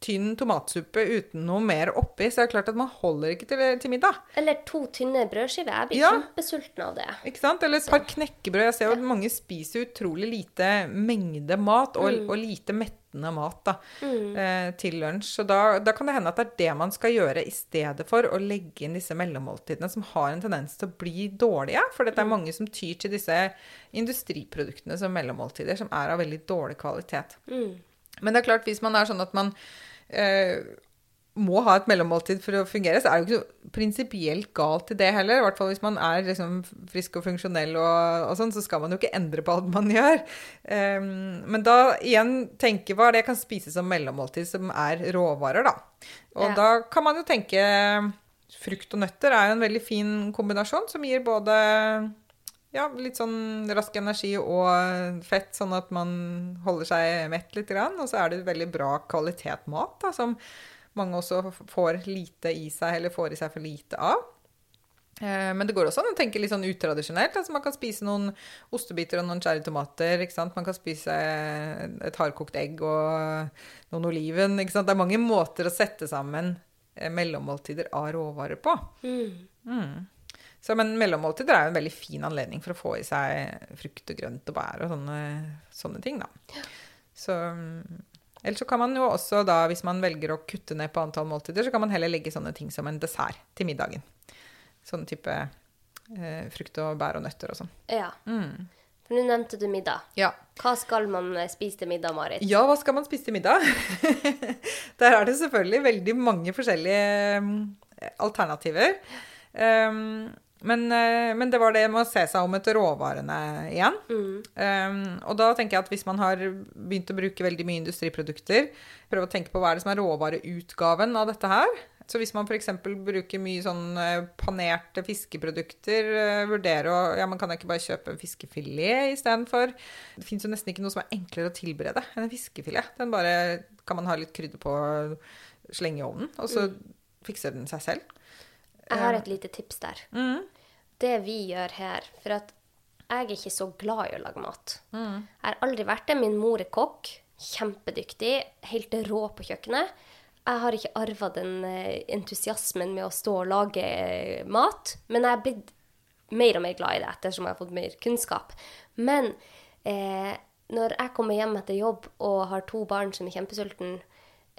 tynn tomatsuppe uten noe mer oppi, så er det klart at man holder ikke til, til middag. Eller to tynne brødskiver. Jeg blir ja. kjempesulten av det. Ikke sant? Eller et par knekkebrød. Jeg ser jo at mange spiser utrolig lite mengde mat, og, mm. og lite mettende mat da, mm. eh, til lunsj. Så da, da, kan det hende at det er det man skal gjøre i stedet for å legge inn disse mellommåltidene som har en tendens til å bli dårlige. For det er mm. mange som tyr til disse industriproduktene som mellommåltider, som er av veldig dårlig kvalitet. Mm. Men det er klart, hvis man er sånn at man må ha et mellommåltid for å fungere, så er det jo ikke prinsipielt galt i det heller. I hvert fall hvis man er liksom frisk og funksjonell og, og, sånn, så skal man jo ikke endre på alt man gjør. Um, men da igjen tenke hva er det jeg kan spise som mellommåltid som er råvarer, da. Og ja. da kan man jo tenke Frukt og nøtter er jo en veldig fin kombinasjon som gir både ja, litt sånn rask energi og fett, sånn at man holder seg mett litt. Og så er det veldig bra kvalitet mat, da, som mange også får lite i seg, eller får i seg for lite av. Eh, men det går også an å tenke litt sånn utradisjonelt. Altså man kan spise noen ostebiter og noen cherrytomater. Man kan spise et hardkokt egg og noen oliven. Det er mange måter å sette sammen eh, mellommåltider av råvarer på. Mm. Mm. Så, men mellommåltider er jo en veldig fin anledning for å få i seg frukt og grønt og bær og sånne, sånne ting. da. Så eller så kan man jo også da, hvis man velger å kutte ned på antall måltider, så kan man heller legge sånne ting som en dessert til middagen. Sånn type eh, frukt og bær og nøtter og sånn. Ja. Mm. For nå nevnte du middag. Ja. Hva skal man eh, spise til middag, Marit? Ja, hva skal man spise til middag? Der er det selvfølgelig veldig mange forskjellige um, alternativer. Um, men, eh, men, det var det med å se seg om etter råvarene igjen. Mm. Um, og da tenker jeg at hvis man har begynt å bruke veldig mye industriprodukter, prøve å tenke på hva er det som er råvareutgaven av dette her. Så hvis man f.eks. bruker mye sånn eh, panerte fiskeprodukter, uh, vurdere å Ja, man kan ikke bare kjøpe en fiskefilet istedenfor. Det fins jo nesten ikke noe som er enklere å tilberede enn en fiskefilet. Den bare kan man ha litt krydder på, slenge i ovnen, og så mm. fikser den seg selv. Jeg har et lite tips der. Mm det vi gjør her For at jeg er ikke så glad i å lage mat. Mm. Jeg har aldri vært det. Min mor er kokk. Kjempedyktig. Helt rå på kjøkkenet. Jeg har ikke arva den eh, entusiasmen med å stå og lage eh, mat. Men jeg er blitt mer og mer glad i det ettersom jeg har fått mer kunnskap. Men eh, når jeg kommer hjem etter jobb og har to barn som er kjempesultne,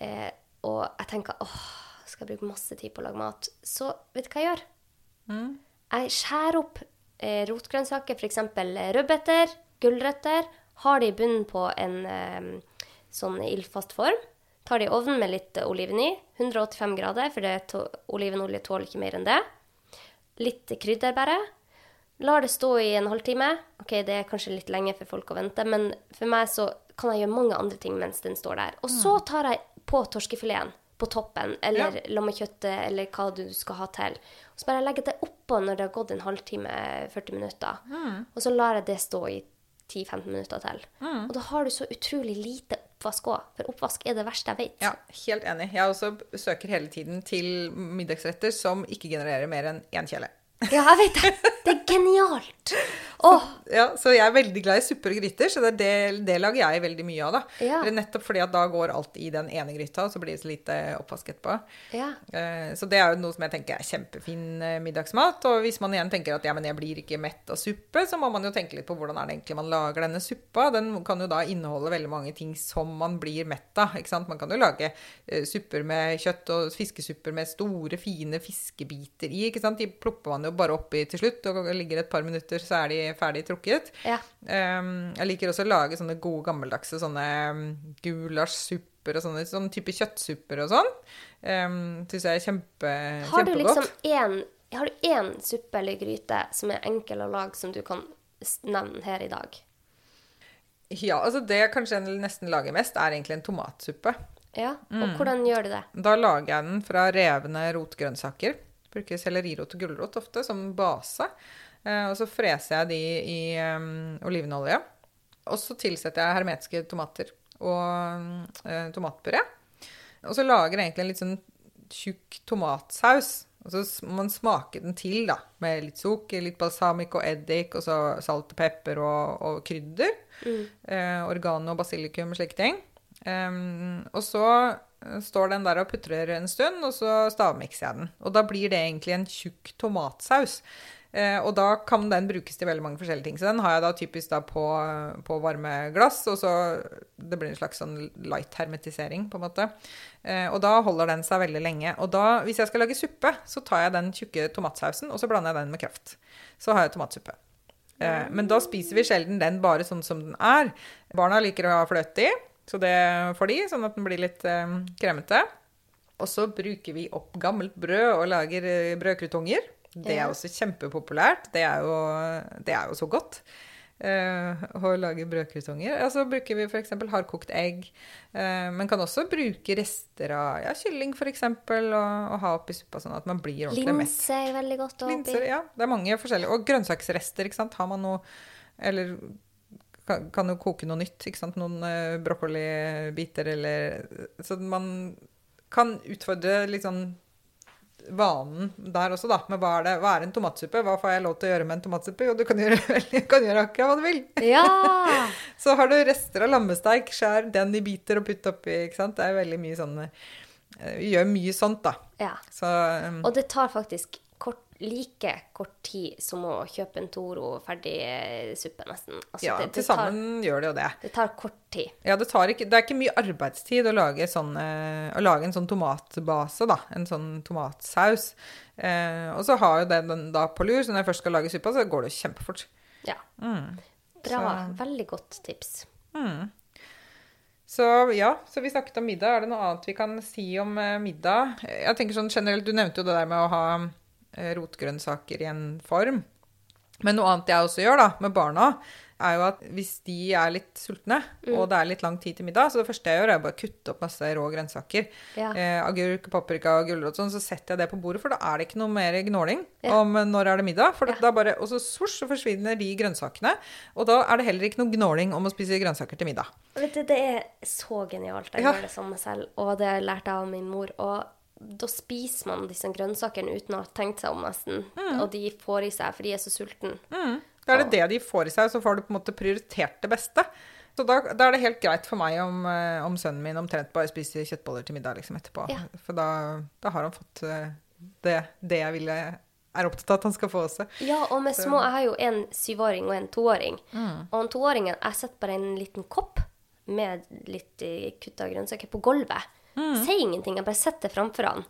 eh, og jeg tenker åh, skal jeg bruke masse tid på å lage mat, så vet du hva jeg gjør? Mm. Jeg skjærer opp eh, rotgrønnsaker, f.eks. rødbeter, gulrøtter. Har de i bunnen på en eh, sånn ildfast form. Tar det i ovnen med litt oliven i. 185 grader, for olivenolje tåler ikke mer enn det. Litt krydder bare. Lar det stå i en halvtime. Ok, Det er kanskje litt lenge for folk å vente, men for meg så kan jeg gjøre mange andre ting mens den står der. Og så mm. tar jeg på torskefileten på toppen, eller ja. lammekjøttet, eller hva du skal ha til. Og så bare legger jeg det oppå når det har gått en halvtime, 40 minutter. Mm. Og så lar jeg det stå i 10-15 minutter til. Mm. Og da har du så utrolig lite oppvask òg. For oppvask er det verste jeg vet. Ja, helt enig. Jeg også søker hele tiden til middagsretter som ikke genererer mer enn én kjele. Ja, jeg vet det. Det er genialt. Oh. Så, ja, så jeg er veldig glad i supper og gryter, så det, det, det lager jeg veldig mye av. da. Ja. Nettopp fordi at da går alt i den ene gryta, og så blir det så lite oppvask etterpå. Ja. Uh, så det er jo noe som jeg tenker er kjempefin uh, middagsmat. Og hvis man igjen tenker at ja, men jeg blir ikke mett av suppe, så må man jo tenke litt på hvordan er det egentlig man lager denne suppa. Den kan jo da inneholde veldig mange ting som man blir mett av. ikke sant? Man kan jo lage uh, supper med kjøtt og fiskesupper med store, fine fiskebiter i. ikke sant? De plopper man jo bare oppi til slutt, og ligger et par minutter, så er de ferdig trukket. Ja. Um, jeg liker også å lage sånne gode, gammeldagse sånne um, gulasjsupper og sånne, sånne type kjøttsupper og sånn. Um, Syns jeg er kjempe, har kjempegodt. Liksom en, har du én suppe eller gryte som er enkel å lage, som du kan nevne her i dag? Ja, altså det jeg kanskje nesten lager mest, er egentlig en tomatsuppe. Ja, Mm. og hvordan gjør du det? Da lager jeg den fra revne rotgrønnsaker. Bruker sellerirot og gulrot ofte som base. Eh, og så freser jeg de i um, olivenolje. Og så tilsetter jeg hermetiske tomater og uh, tomatpuré. Og så lager jeg egentlig en litt sånn tjukk tomatsaus. Og så må man smake den til, da. Med litt sukker, litt balsamic og eddik, og så salt og pepper og, og krydder. Eh, oregano og basilikum og slike ting. Um, og så står den der og putrer en stund, og så stavmikser jeg den. Og da blir det egentlig en tjukk tomatsaus. Eh, og da kan den brukes til veldig mange forskjellige ting. Så den har jeg da typisk da på, på varme glass, og så det blir en slags sånn light hermetisering, på en måte. Eh, og da holder den seg veldig lenge. Og da, hvis jeg skal lage suppe, så tar jeg den tjukke tomatsausen, og så blander jeg den med kraft. Så har jeg tomatsuppe. Eh, men da spiser vi sjelden den bare sånn som den er. Barna liker å ha fløte i, så det får de, sånn at den blir litt eh, kremete. Og så bruker vi opp gammelt brød og lager eh, brødkrutonger. Det er også kjempepopulært. Det er jo, det er jo så godt. eh, å lage brødkrutonger. Og så bruker vi f.eks. hardkokt egg. eh, men kan også bruke rester av ja, kylling f.eks. Og, og ha oppi suppa, sånn at man blir ordentlig mett. Linser er veldig godt å ha oppi. Linser, ja. Det er mange forskjellige. Og grønnsaksrester, ikke sant. Har man noe Eller kan, kan jo koke noe nytt, ikke sant. Noen uh, brokkolibiter eller Så man kan utfordre litt sånn vanen der også, da. Med hva er det? Hva er en tomatsuppe? Hva får jeg lov til å gjøre med en tomatsuppe? Jo, du kan gjøre, kan gjøre akkurat hva du vil. Ja! Så har du rester av lammesteik, skjær den i biter og putt oppi, ikke sant. Det er veldig mye sånn eh, Vi gjør mye sånt, da. ja. Så um, Og det tar faktisk like kort tid som å kjøpe en Toro ferdig eh, suppe, nesten. Altså, ja, det, til det, sammen gjør det jo det. det tar kort tid. Ja, det, tar ikke, det er ikke mye arbeidstid å lage, sånn, eh, å lage en sånn tomatbase, da. En sånn tomatsaus. Eh, og så har jo den, den da på lur, så når jeg først skal lage suppa, så går det jo kjempefort. Ja. Mm. Bra. Så- Veldig godt tips. Så ja, så vi snakket om middag. Er det noe annet vi kan si om eh, middag? Jeg tenker sånn generelt, Du nevnte jo det der med å ha rotgrønnsaker i en form. Men noe annet jeg også gjør da, med barna, er jo at hvis de er litt sultne, og det er litt lang tid til middag, så det første jeg gjør, er bare å kutte opp masse rå grønnsaker. Ja. Eh, agurk, paprika gulrot sånn, så setter jeg det på bordet, for da er det ikke noe mer gnåling Ja. om eh, når er det middag. For Ja. da bare, og så svosj, så forsvinner de grønnsakene. Og da er det heller ikke noe gnåling om å spise grønnsaker til middag. Vet du, det er så genialt. Jeg gjør det samme selv, og det lærte jeg av min mor. Og da spiser man disse grønnsakene uten å ha tenkt seg om, nesten. Mm. Og de får i seg, for de er så sultne. Da er det det de får i seg, så får du på en måte prioritert det beste. Så da, da er det helt greit for meg om, eh, om sønnen min omtrent bare spiser kjøttboller til middag liksom etterpå. Ja. For da, da har han fått eh, det, det jeg ville er opptatt av at han skal få også. Ja, og med små Jeg har jo en syvåring og en toåring. Mm. Og han toåringen Jeg setter bare en liten kopp med litt eh, kutta grønnsaker på gulvet. Mm. Sier ingenting, jeg bare setter det framfor han.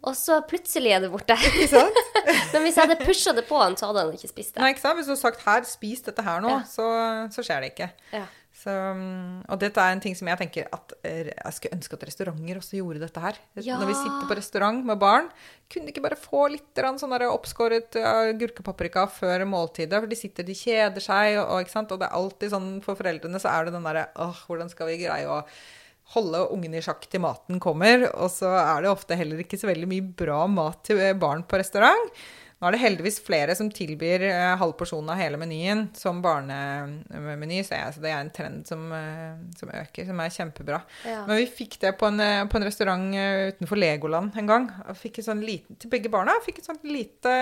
Og så plutselig er det borte. sant? Men hvis jeg hadde pusha det på han, så hadde han ikke spist det. Nei, ikke sant? Hvis du hadde sagt 'her, spis dette her nå', Ja. så, så skjer det ikke. Ja. Så, mm, og dette er en ting som jeg tenker at eh, jeg skulle ønske at restauranter også gjorde dette her. Ja. Når vi sitter på restaurant med barn, kunne de ikke bare få litt sånn oppskåret gurkepaprika før måltidet? For de sitter, de kjeder seg, og, og, og det er alltid sånn for foreldrene så er det den derre åh, hvordan skal vi greie å holde ungene i sjakk til maten kommer? Og så er det ofte heller ikke så veldig mye bra mat til eh, barn på restaurant. Nå er det heldigvis flere som tilbyr eh, halv porsjon av hele menyen som barnemeny, så, jeg, så det er en trend som, eh, som øker, som er kjempebra. Ja. Men vi fikk det på en, eh, på en restaurant utenfor Legoland en gang. Fikk et sånn liten, til begge barna fikk et sånt lite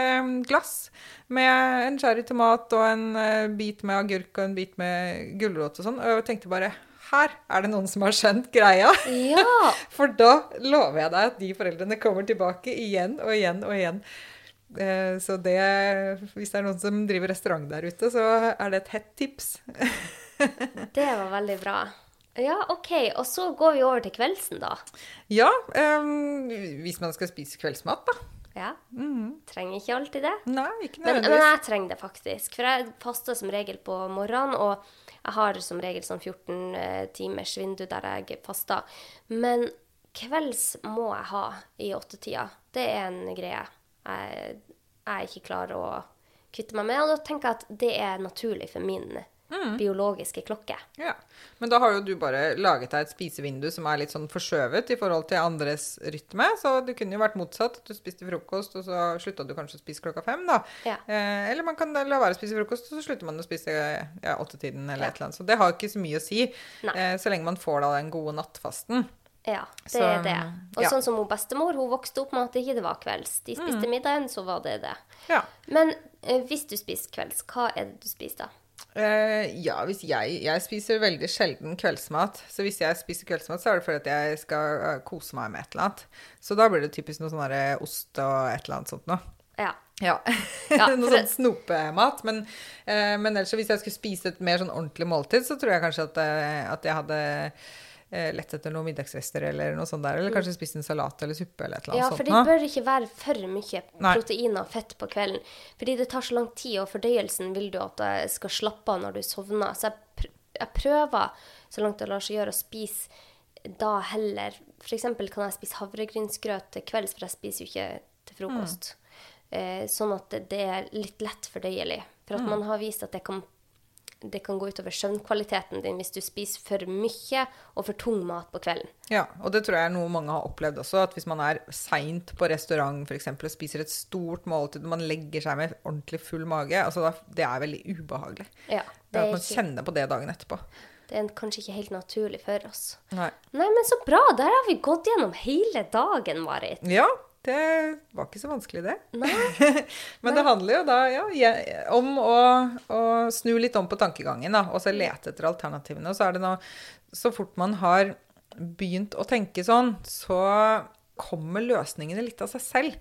glass med en cherrytomat og en bit med agurk og en bit med gulrot og sånn. Og jeg tenkte bare her er det noen som har skjønt greia. Ja! For da lover jeg deg at de foreldrene kommer tilbake igjen og igjen og igjen. Eh, Så det, hvis det er noen som driver restaurant der ute, så er det et hett tips. Det var veldig bra. Ja, OK. Og så går vi over til kveldsen, da. Ja, Um, hvis man skal spise kveldsmat, da. Ja. Trenger ikke alltid det. Nei, ikke Men, men jeg trenger det faktisk. For jeg faster som regel på morgenen, og jeg har som regel sånn 14 eh, timers vindu der jeg faster. Men kvelds må jeg ha i åttetida. Det er en greie. Jeg, jeg ikke klarer å kvitte meg med. Og da tenker jeg at det er naturlig for min biologiske klokke. Ja. Men da har jo du bare laget deg et spisevindu som er litt sånn forskjøvet i forhold til andres rytme. Så det kunne jo vært motsatt. At du spiste frokost, og så slutta du kanskje å spise klokka fem. da. Ja. Eh, eller man kan la være å spise frokost, og så slutter man å spise ja, åttetiden eller Ja. et eller annet. Så det har ikke så mye å si. Eh, så lenge man får da den gode nattfasten. Ja, det Så, er det. Og ja. sånn som hun bestemor, hun vokste opp med at det ikke var kvelds. De spiste middagen, så var det det. Ja. Men eh, hvis du spiser kvelds, hva er det du spiser da? Eh, ja, hvis jeg Jeg spiser veldig sjelden kveldsmat. Så hvis jeg spiser kveldsmat, så er det fordi at jeg skal uh, kose meg med et eller annet. Så da blir det typisk noe sånn derre ost og et eller annet sånt noe. Ja. Ja. Ja, Noe sånn snopemat. Men, uh, men ellers, hvis jeg skulle spise et mer sånn ordentlig måltid, så tror jeg kanskje at, eh, at jeg hadde eh, lett etter noen middagsrester eller noe sånt der. Eller kanskje spist en salat eller suppe eller et eller Mm. ja, annet for det bør ikke være for mye Nei. proteiner og fett på kvelden. Fordi det tar så lang tid, og fordøyelsen vil du at jeg skal slappe av når du sovner. Så jeg, pr jeg prøver så langt det lar seg gjøre å spise da heller F.eks. kan jeg spise havregrynsgrøt til kvelds, for jeg spiser jo ikke til frokost. Eh, sånn at det, det er litt lett fordøyelig. For at man har vist at det kan, det kan gå utover søvnkvaliteten din hvis du spiser for mye og for tung mat på kvelden. Ja, og det tror jeg er noe mange har opplevd også. At hvis man er seint på restaurant eksempel, og spiser et stort måltid og man legger seg med ordentlig full mage, altså det er veldig ubehagelig. Ja, Det er at man ikke, kjenner på det dagen etterpå. det er kanskje ikke helt naturlig for oss. Nei. Nei, men så bra! Der har vi gått gjennom hele dagen, Marit. Ja, det var ikke så vanskelig, det. Nei. Men det handler jo da ja, om å, å snu litt om på tankegangen, da, og så lete etter alternativene. Og så er det nå Så fort man har begynt å tenke sånn, så kommer løsningene litt av seg selv.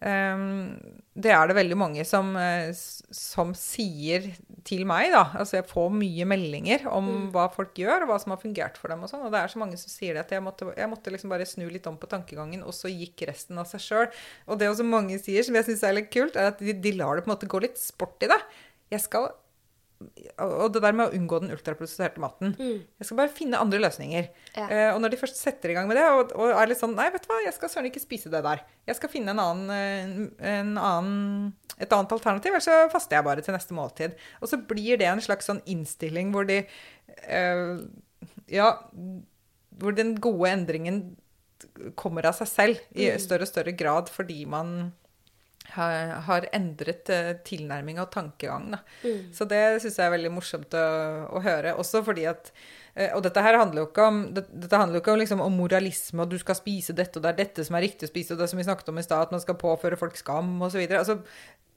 Um, det er det veldig mange som, eh, som sier til meg, da. Altså jeg får mye meldinger om hva folk gjør, og hva som har fungert for dem og sånn. Og det er så mange som sier det at jeg måtte, jeg måtte liksom bare snu litt om på tankegangen, og så gikk resten av seg sjøl. Og det også mange sier, som jeg syns er litt kult, er at de, de lar det på en måte gå litt sport i det. Jeg skal og det der med å unngå den ultraprosesserte maten. Jeg skal bare finne andre løsninger. Ja. Uh, og når de først setter i gang med det, og, og er litt sånn Nei, vet du hva, jeg skal søren ikke spise det der. Jeg skal finne en annen, eh, en annen, et annet alternativ, ellers så faster jeg bare til neste måltid. Og så blir det en slags sånn innstilling hvor de uh, Ja, hvor den gode endringen kommer av seg selv i større og større grad fordi man har, endret uh, tilnærming og tankegang. Da. Så det syns jeg er veldig morsomt å, å høre. Også fordi at eh, Og dette her handler jo ikke om, dette handler jo ikke om, liksom, om moralisme, og du skal spise dette, og det er dette som er riktig å spise, og det som vi snakket om i stad, at man skal påføre folk skam osv. Altså,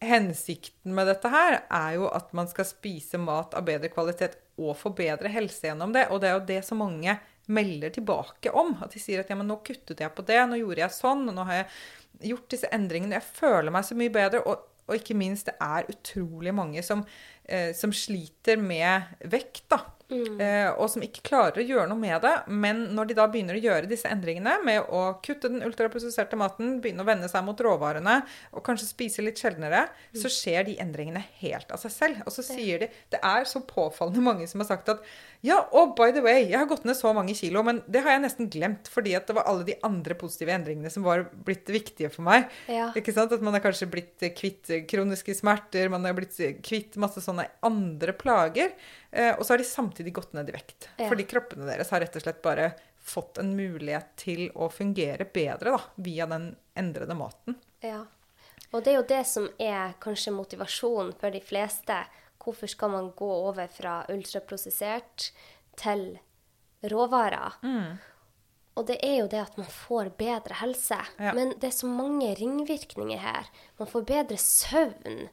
hensikten med dette her er jo at man skal spise mat av bedre kvalitet og få bedre helse gjennom det. Og det er jo det så mange melder tilbake om. At de sier at ja, men nå kuttet jeg på det, nå gjorde jeg sånn, og nå har jeg gjort disse endringene. Jeg føler meg så mye bedre. Og, og ikke minst, det er utrolig mange som, eh, som sliter med vekt, da. Eh, og som ikke klarer å gjøre noe med det. Men når de da begynner å gjøre disse endringene med å kutte den ultraprosesserte maten, begynne å vende seg mot råvarene og kanskje spise litt sjeldnere, så skjer de endringene helt av seg selv. Og så sier de Det er så påfallende mange som har sagt at ja, og by the way, jeg har gått ned så mange kilo, men det har jeg nesten glemt fordi at det var alle de andre positive endringene som var blitt viktige for meg. Ja. Ikke sant? At man er kanskje blitt kvitt kroniske smerter, man er blitt kvitt masse sånne andre plager. Eh, og så har de samtidig gått ned i vekt. Ja. Fordi kroppene deres har rett og slett bare fått en mulighet til å fungere bedre da, via den endrede maten. Ja. Og det er jo det som er kanskje motivasjonen for de fleste. Hvorfor skal man gå over fra ultraprosessert til råvarer? Og det er jo det at man får bedre helse. Ja. Men det er så mange ringvirkninger her. Man får bedre søvn.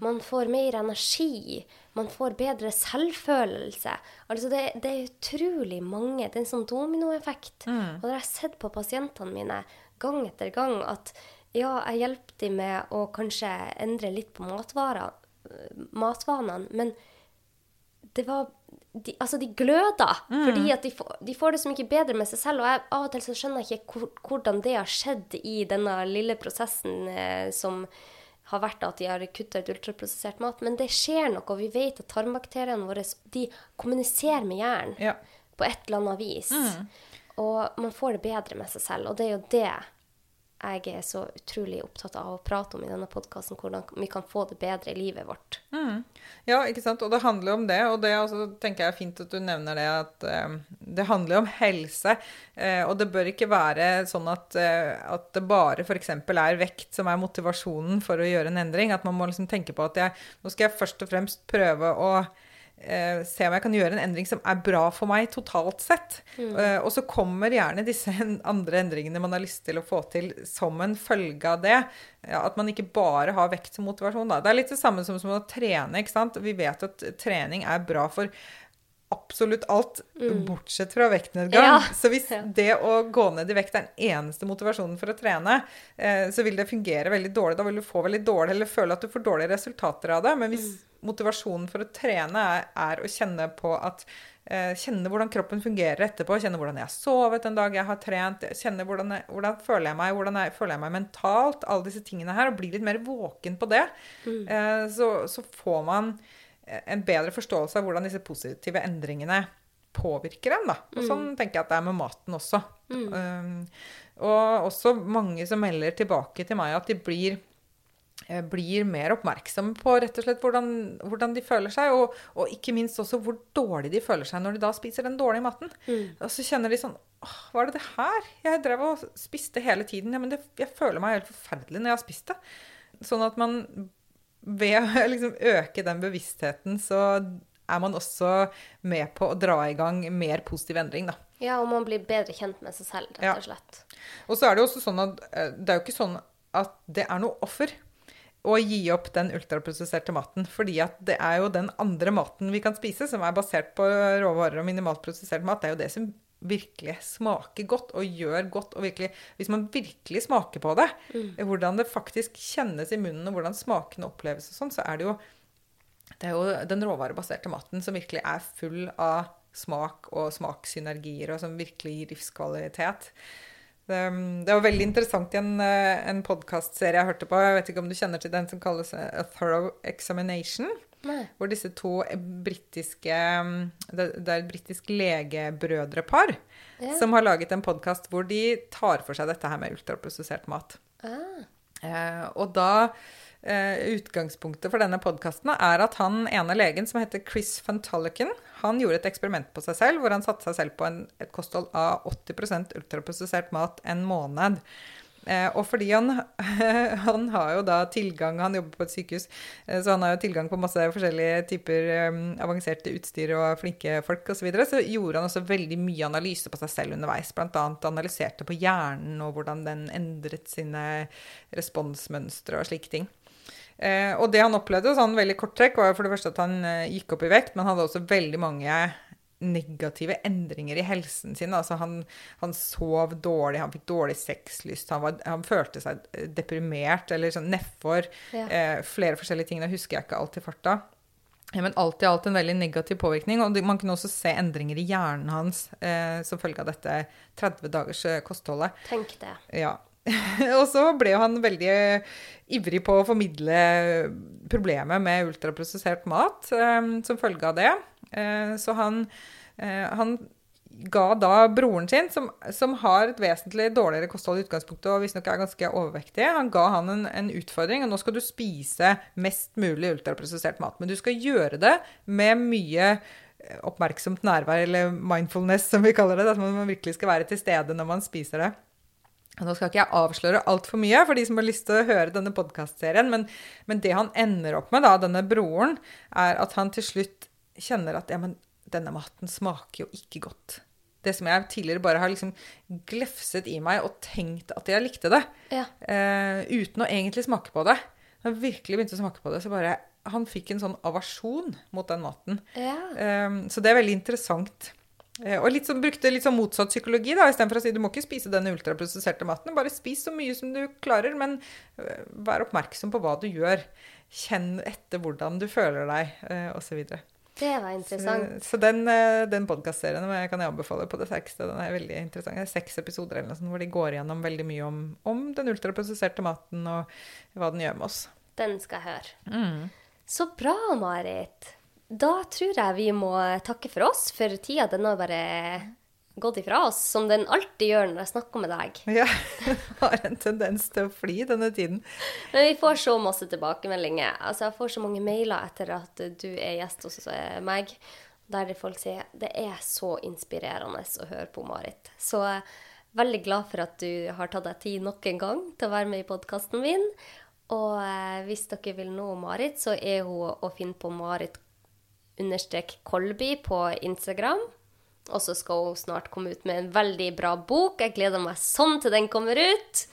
Man får mer energi. Man får bedre selvfølelse. Altså det, det er utrolig mange. Det er en sånn dominoeffekt. Og det har jeg sett på pasientene mine gang etter gang at ja, jeg hjelper dem med å kanskje endre litt på matvarer, matvanene, men det var de, Altså, de gløder. Fordi at de, får- de får det så mye bedre med seg selv. Og jeg, av og til så skjønner jeg ikke hvordan det har skjedd i denne lille prosessen eh, som har vært at de har kutta ut ultraprosessert mat. Men det skjer noe, og vi vet at tarmbakteriene våre de kommuniserer med hjernen Ja. på et eller annet vis. Og man får det bedre med seg selv. Og det er jo det jeg er så utrolig opptatt av å prate om i denne podkasten, hvordan vi kan få det bedre i livet vårt. Mm. Ja, ikke sant. Og det handler jo om det. Og det også, tenker jeg er fint at du nevner det, at uh, det handler jo om helse. Uh, og det bør ikke være sånn at, uh, at det bare f.eks. er vekt som er motivasjonen for å gjøre en endring. At man må liksom tenke på at jeg, nå skal jeg først og fremst prøve å eh, se om jeg kan gjøre en endring som er bra for meg totalt sett. Mm. Eh, og så kommer gjerne disse andre endringene man har lyst til å få til som en følge av det. Ja, at man ikke bare har vekt som motivasjon. Da. Det er litt det samme som, som å trene. ikke sant? Vi vet at trening er bra for absolutt alt, mm. bortsett fra vektnedgang. Ja. Så hvis det å gå ned i vekt er den eneste motivasjonen for å trene, eh, så vil det fungere veldig dårlig. Da vil du få veldig dårlig, eller føle at du får dårlige resultater av det. Men hvis mm motivasjonen for å trene er, er å kjenne på at eh, Kjenne hvordan kroppen fungerer etterpå. Kjenne hvordan jeg har sovet en dag jeg har trent. Kjenne hvordan, jeg, hvordan føler jeg meg, hvordan jeg, føler jeg meg mentalt. Alle disse tingene her. Og bli litt mer våken på det. Mm. Eh, så, så, får man en bedre forståelse av hvordan disse positive endringene påvirker en. da. Og mm. sånn tenker jeg at det er med maten også. Mm. Um, og også mange som melder tilbake til meg at de blir Eh, blir mer oppmerksomme på rett og slett hvordan, hvordan de føler seg, og, og, ikke minst også hvor dårlig de føler seg når de da spiser den dårlige maten. Mm. Og så kjenner de sånn Åh, hva er det det her? Jeg drev og spiste hele tiden. Ja, men det, jeg føler meg helt forferdelig når jeg har spist det. Sånn at man ved å liksom øke den bevisstheten, så er man også med på å dra i gang mer positiv endring, da. Ja, og man blir bedre kjent med seg selv, rett og slett. Ja. Og så er det jo også sånn at eh, det er jo ikke sånn at det er noe offer å gi opp den ultraprosesserte maten. Fordi at det er jo den andre maten vi kan spise, som er basert på råvarer og minimalt prosessert mat, det er jo det som virkelig smaker godt og gjør godt. og virkelig, Hvis man virkelig smaker på det, mm. hvordan det faktisk kjennes i munnen, og hvordan smakene oppleves og sånn, så er det jo det er jo den råvarebaserte maten som virkelig er full av smak og smakssynergier, og som virkelig gir livskvalitet. Det, det, var veldig interessant i en, eh, en podkastserie jeg hørte på. Jeg vet ikke om du kjenner til den som kalles eh, A Thorough Examination. Nei. Hvor disse to britiske Det, det er et britisk legebrødrepar ja. som har laget en podkast hvor de tar for seg dette her med ultraprosessert mat. Ah. Eh, og da eh, Utgangspunktet for denne podkasten er at han ene legen, som heter Chris van Tullochen, han gjorde et eksperiment på seg selv hvor han satte seg selv på en, et kosthold av 80% ultraprosessert mat en måned. Eh, og fordi han, han, har jo da tilgang Han jobber på et sykehus, eh, så han har jo tilgang på masse forskjellige typer eh, avanserte utstyr og flinke folk osv. Så, så gjorde han også veldig mye analyse på seg selv underveis. Annet analyserte på hjernen og hvordan den endret sine responsmønstre og slike ting. Eh, og det han opplevde, sånn veldig kort trekk, var for det første at han eh, gikk opp i vekt, men hadde også veldig mange negative endringer i helsen sin. Altså han, han sov dårlig, han fikk dårlig sexlyst, han, var, han følte seg deprimert eller sånn nedfor. Ja. Eh, flere forskjellige ting. Det husker jeg ikke alt i farta. Men alt i alt en veldig negativ påvirkning. Og man kunne også se endringer i hjernen hans eh, som følge av dette 30 dagers eh, kostholdet. Tenk det. Ja. og så ble han veldig ivrig på å formidle problemet med ultraprosessert mat um, som følge av det. Uh, så han, uh, han ga da broren sin, som, som, har et vesentlig dårligere kosthold i utgangspunktet og visstnok er ganske overvektig, han ga han en, en, utfordring. og Nå skal du spise mest mulig ultraprosessert mat. Men du skal gjøre det med mye oppmerksomt nærvær, eller mindfulness, som vi kaller det. At man virkelig skal være til stede når man spiser det. Nå skal ikke jeg avsløre altfor mye for de som har lyst til å høre denne podkastserien, men, men, det han ender opp med, da, denne broren, er at han til slutt kjenner at ja, men denne maten smaker jo ikke godt. Det som jeg tidligere bare har liksom glefset i meg og tenkt at jeg likte det, ja. uh, uten å egentlig smake på det. Han jeg virkelig begynte å smake på det, så bare Han fikk en sånn avasjon mot den maten. Ja. Uh, så det er veldig interessant. Eh, og litt sånn, brukte litt sånn motsatt psykologi. da, Istedenfor å si du må ikke spise den ultraprosesserte maten. Bare spis så mye som du klarer, men eh, vær oppmerksom på hva du gjør. Kjenn etter hvordan du føler deg, eh, osv. Det var interessant. Så, så den, den podkastserien kan jeg anbefale på det sterkeste. Den er veldig interessant. Det er seks episoder eller noe sånt, hvor de går igjennom veldig mye om, om, den ultraprosesserte maten og hva den gjør med oss. Den skal jeg høre. Mm. Så bra, Marit. Da tror jeg vi må takke for oss, for tida den har bare gått ifra oss, som den alltid gjør når jeg snakker med deg. Ja, har en tendens til å fly denne tiden. Men vi får så masse tilbakemeldinger. Altså, jeg får så mange mailer etter at du er gjest hos meg, der folk sier det er så inspirerende å høre på Marit. Så jeg er veldig glad for at du har tatt deg tid nok en gang til å være med i podkasten min. Og eh, hvis dere vil nå Marit, så er hun å finne på Marit understrek Kolby på Instagram. Og så skal hun snart komme ut med en veldig bra bok. Jeg gleder meg sånn til den kommer ut.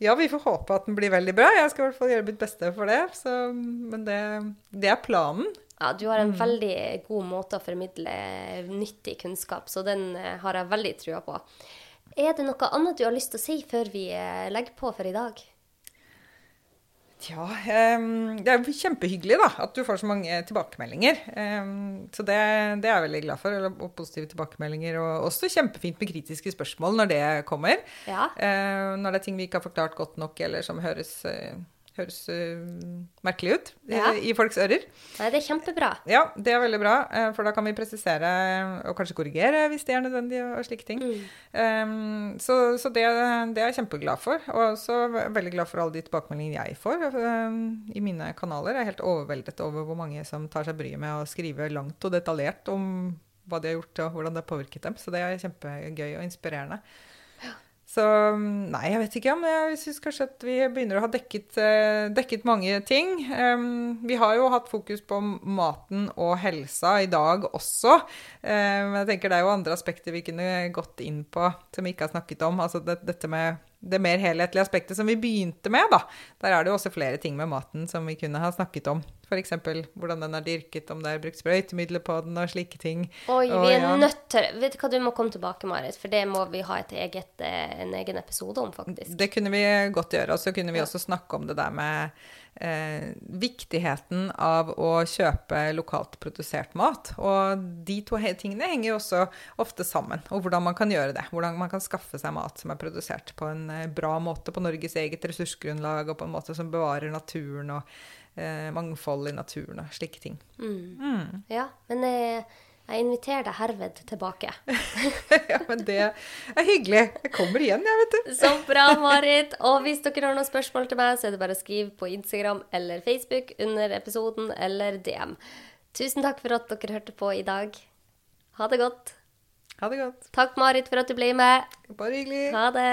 Ja, vi får håpe at den blir veldig bra. Jeg skal i hvert fall gjøre mitt beste for det. Så, men det, det, er planen. Ja, du har en mm. veldig god måte å formidle nyttig kunnskap, så den eh, har jeg veldig trua på. Er det noe annet du har lyst til å si før vi eh, legger på for i dag? Ja, det er kjempehyggelig da, at du får så mange tilbakemeldinger. Så det, det, er jeg veldig glad for. Og positive tilbakemeldinger. Og også kjempefint med kritiske spørsmål når det kommer. Ja. Uh, når det er ting vi ikke har forklart godt nok, eller som høres uh, høres uh, merkelig ut ja. i, i, folks ører. Nei, det er kjempebra. Ja, det er veldig bra. Uh, for da kan vi presisere og kanskje korrigere hvis det er nødvendig og slike ting. Mm. Um, så, så det, det, er jeg kjempeglad for. Og også veldig glad for alle de tilbakemeldingene jeg får um, i mine kanaler. Jeg er helt overveldet over hvor mange som tar seg bryet med å skrive langt og detaljert om hva de har gjort og hvordan det har påvirket dem. Så det er kjempegøy og inspirerende. Så nei, jeg vet ikke Men Jeg syns kanskje at vi begynner å ha dekket, uh, dekket mange ting. Vi har jo hatt fokus på maten og helsa i dag også. Um, jeg tenker det er jo andre aspekter vi kunne gått inn på som vi ikke har snakket om. Altså det, dette med det mer helhetlige aspektet som vi begynte med, da. Der er det jo også flere ting med maten som vi kunne ha snakket om. F.eks. hvordan den er dyrket, om det er brukt sprøytemidler på den og slike ting. Oi, vi er ja. nødt til Vet du hva, du må komme tilbake, Marit, for det må vi ha eget, eh, en egen episode om, faktisk. Det kunne vi godt gjøre. Og så kunne vi også snakke om det der med eh, viktigheten av å kjøpe lokalt produsert mat. Og de to tingene henger jo også ofte sammen. Og hvordan man kan gjøre det. Hvordan man kan skaffe seg mat som er produsert på en eh, bra måte på Norges eget ressursgrunnlag, og på en måte som bevarer naturen og eh, mangfold i naturen og slike ting. Mm. Mm. Ja, men eh, jeg inviterer deg herved tilbake. ja, men det er hyggelig. Jeg kommer igjen, jeg, vet du. Så bra, Marit. Og hvis dere har noen spørsmål til meg, så er det bare å skrive på Instagram eller Facebook under episoden eller DM. Tusen takk for at dere hørte på i dag. Ha det godt. Ha det godt. Takk, Marit, for at du ble med. Bare hyggelig. Ha det.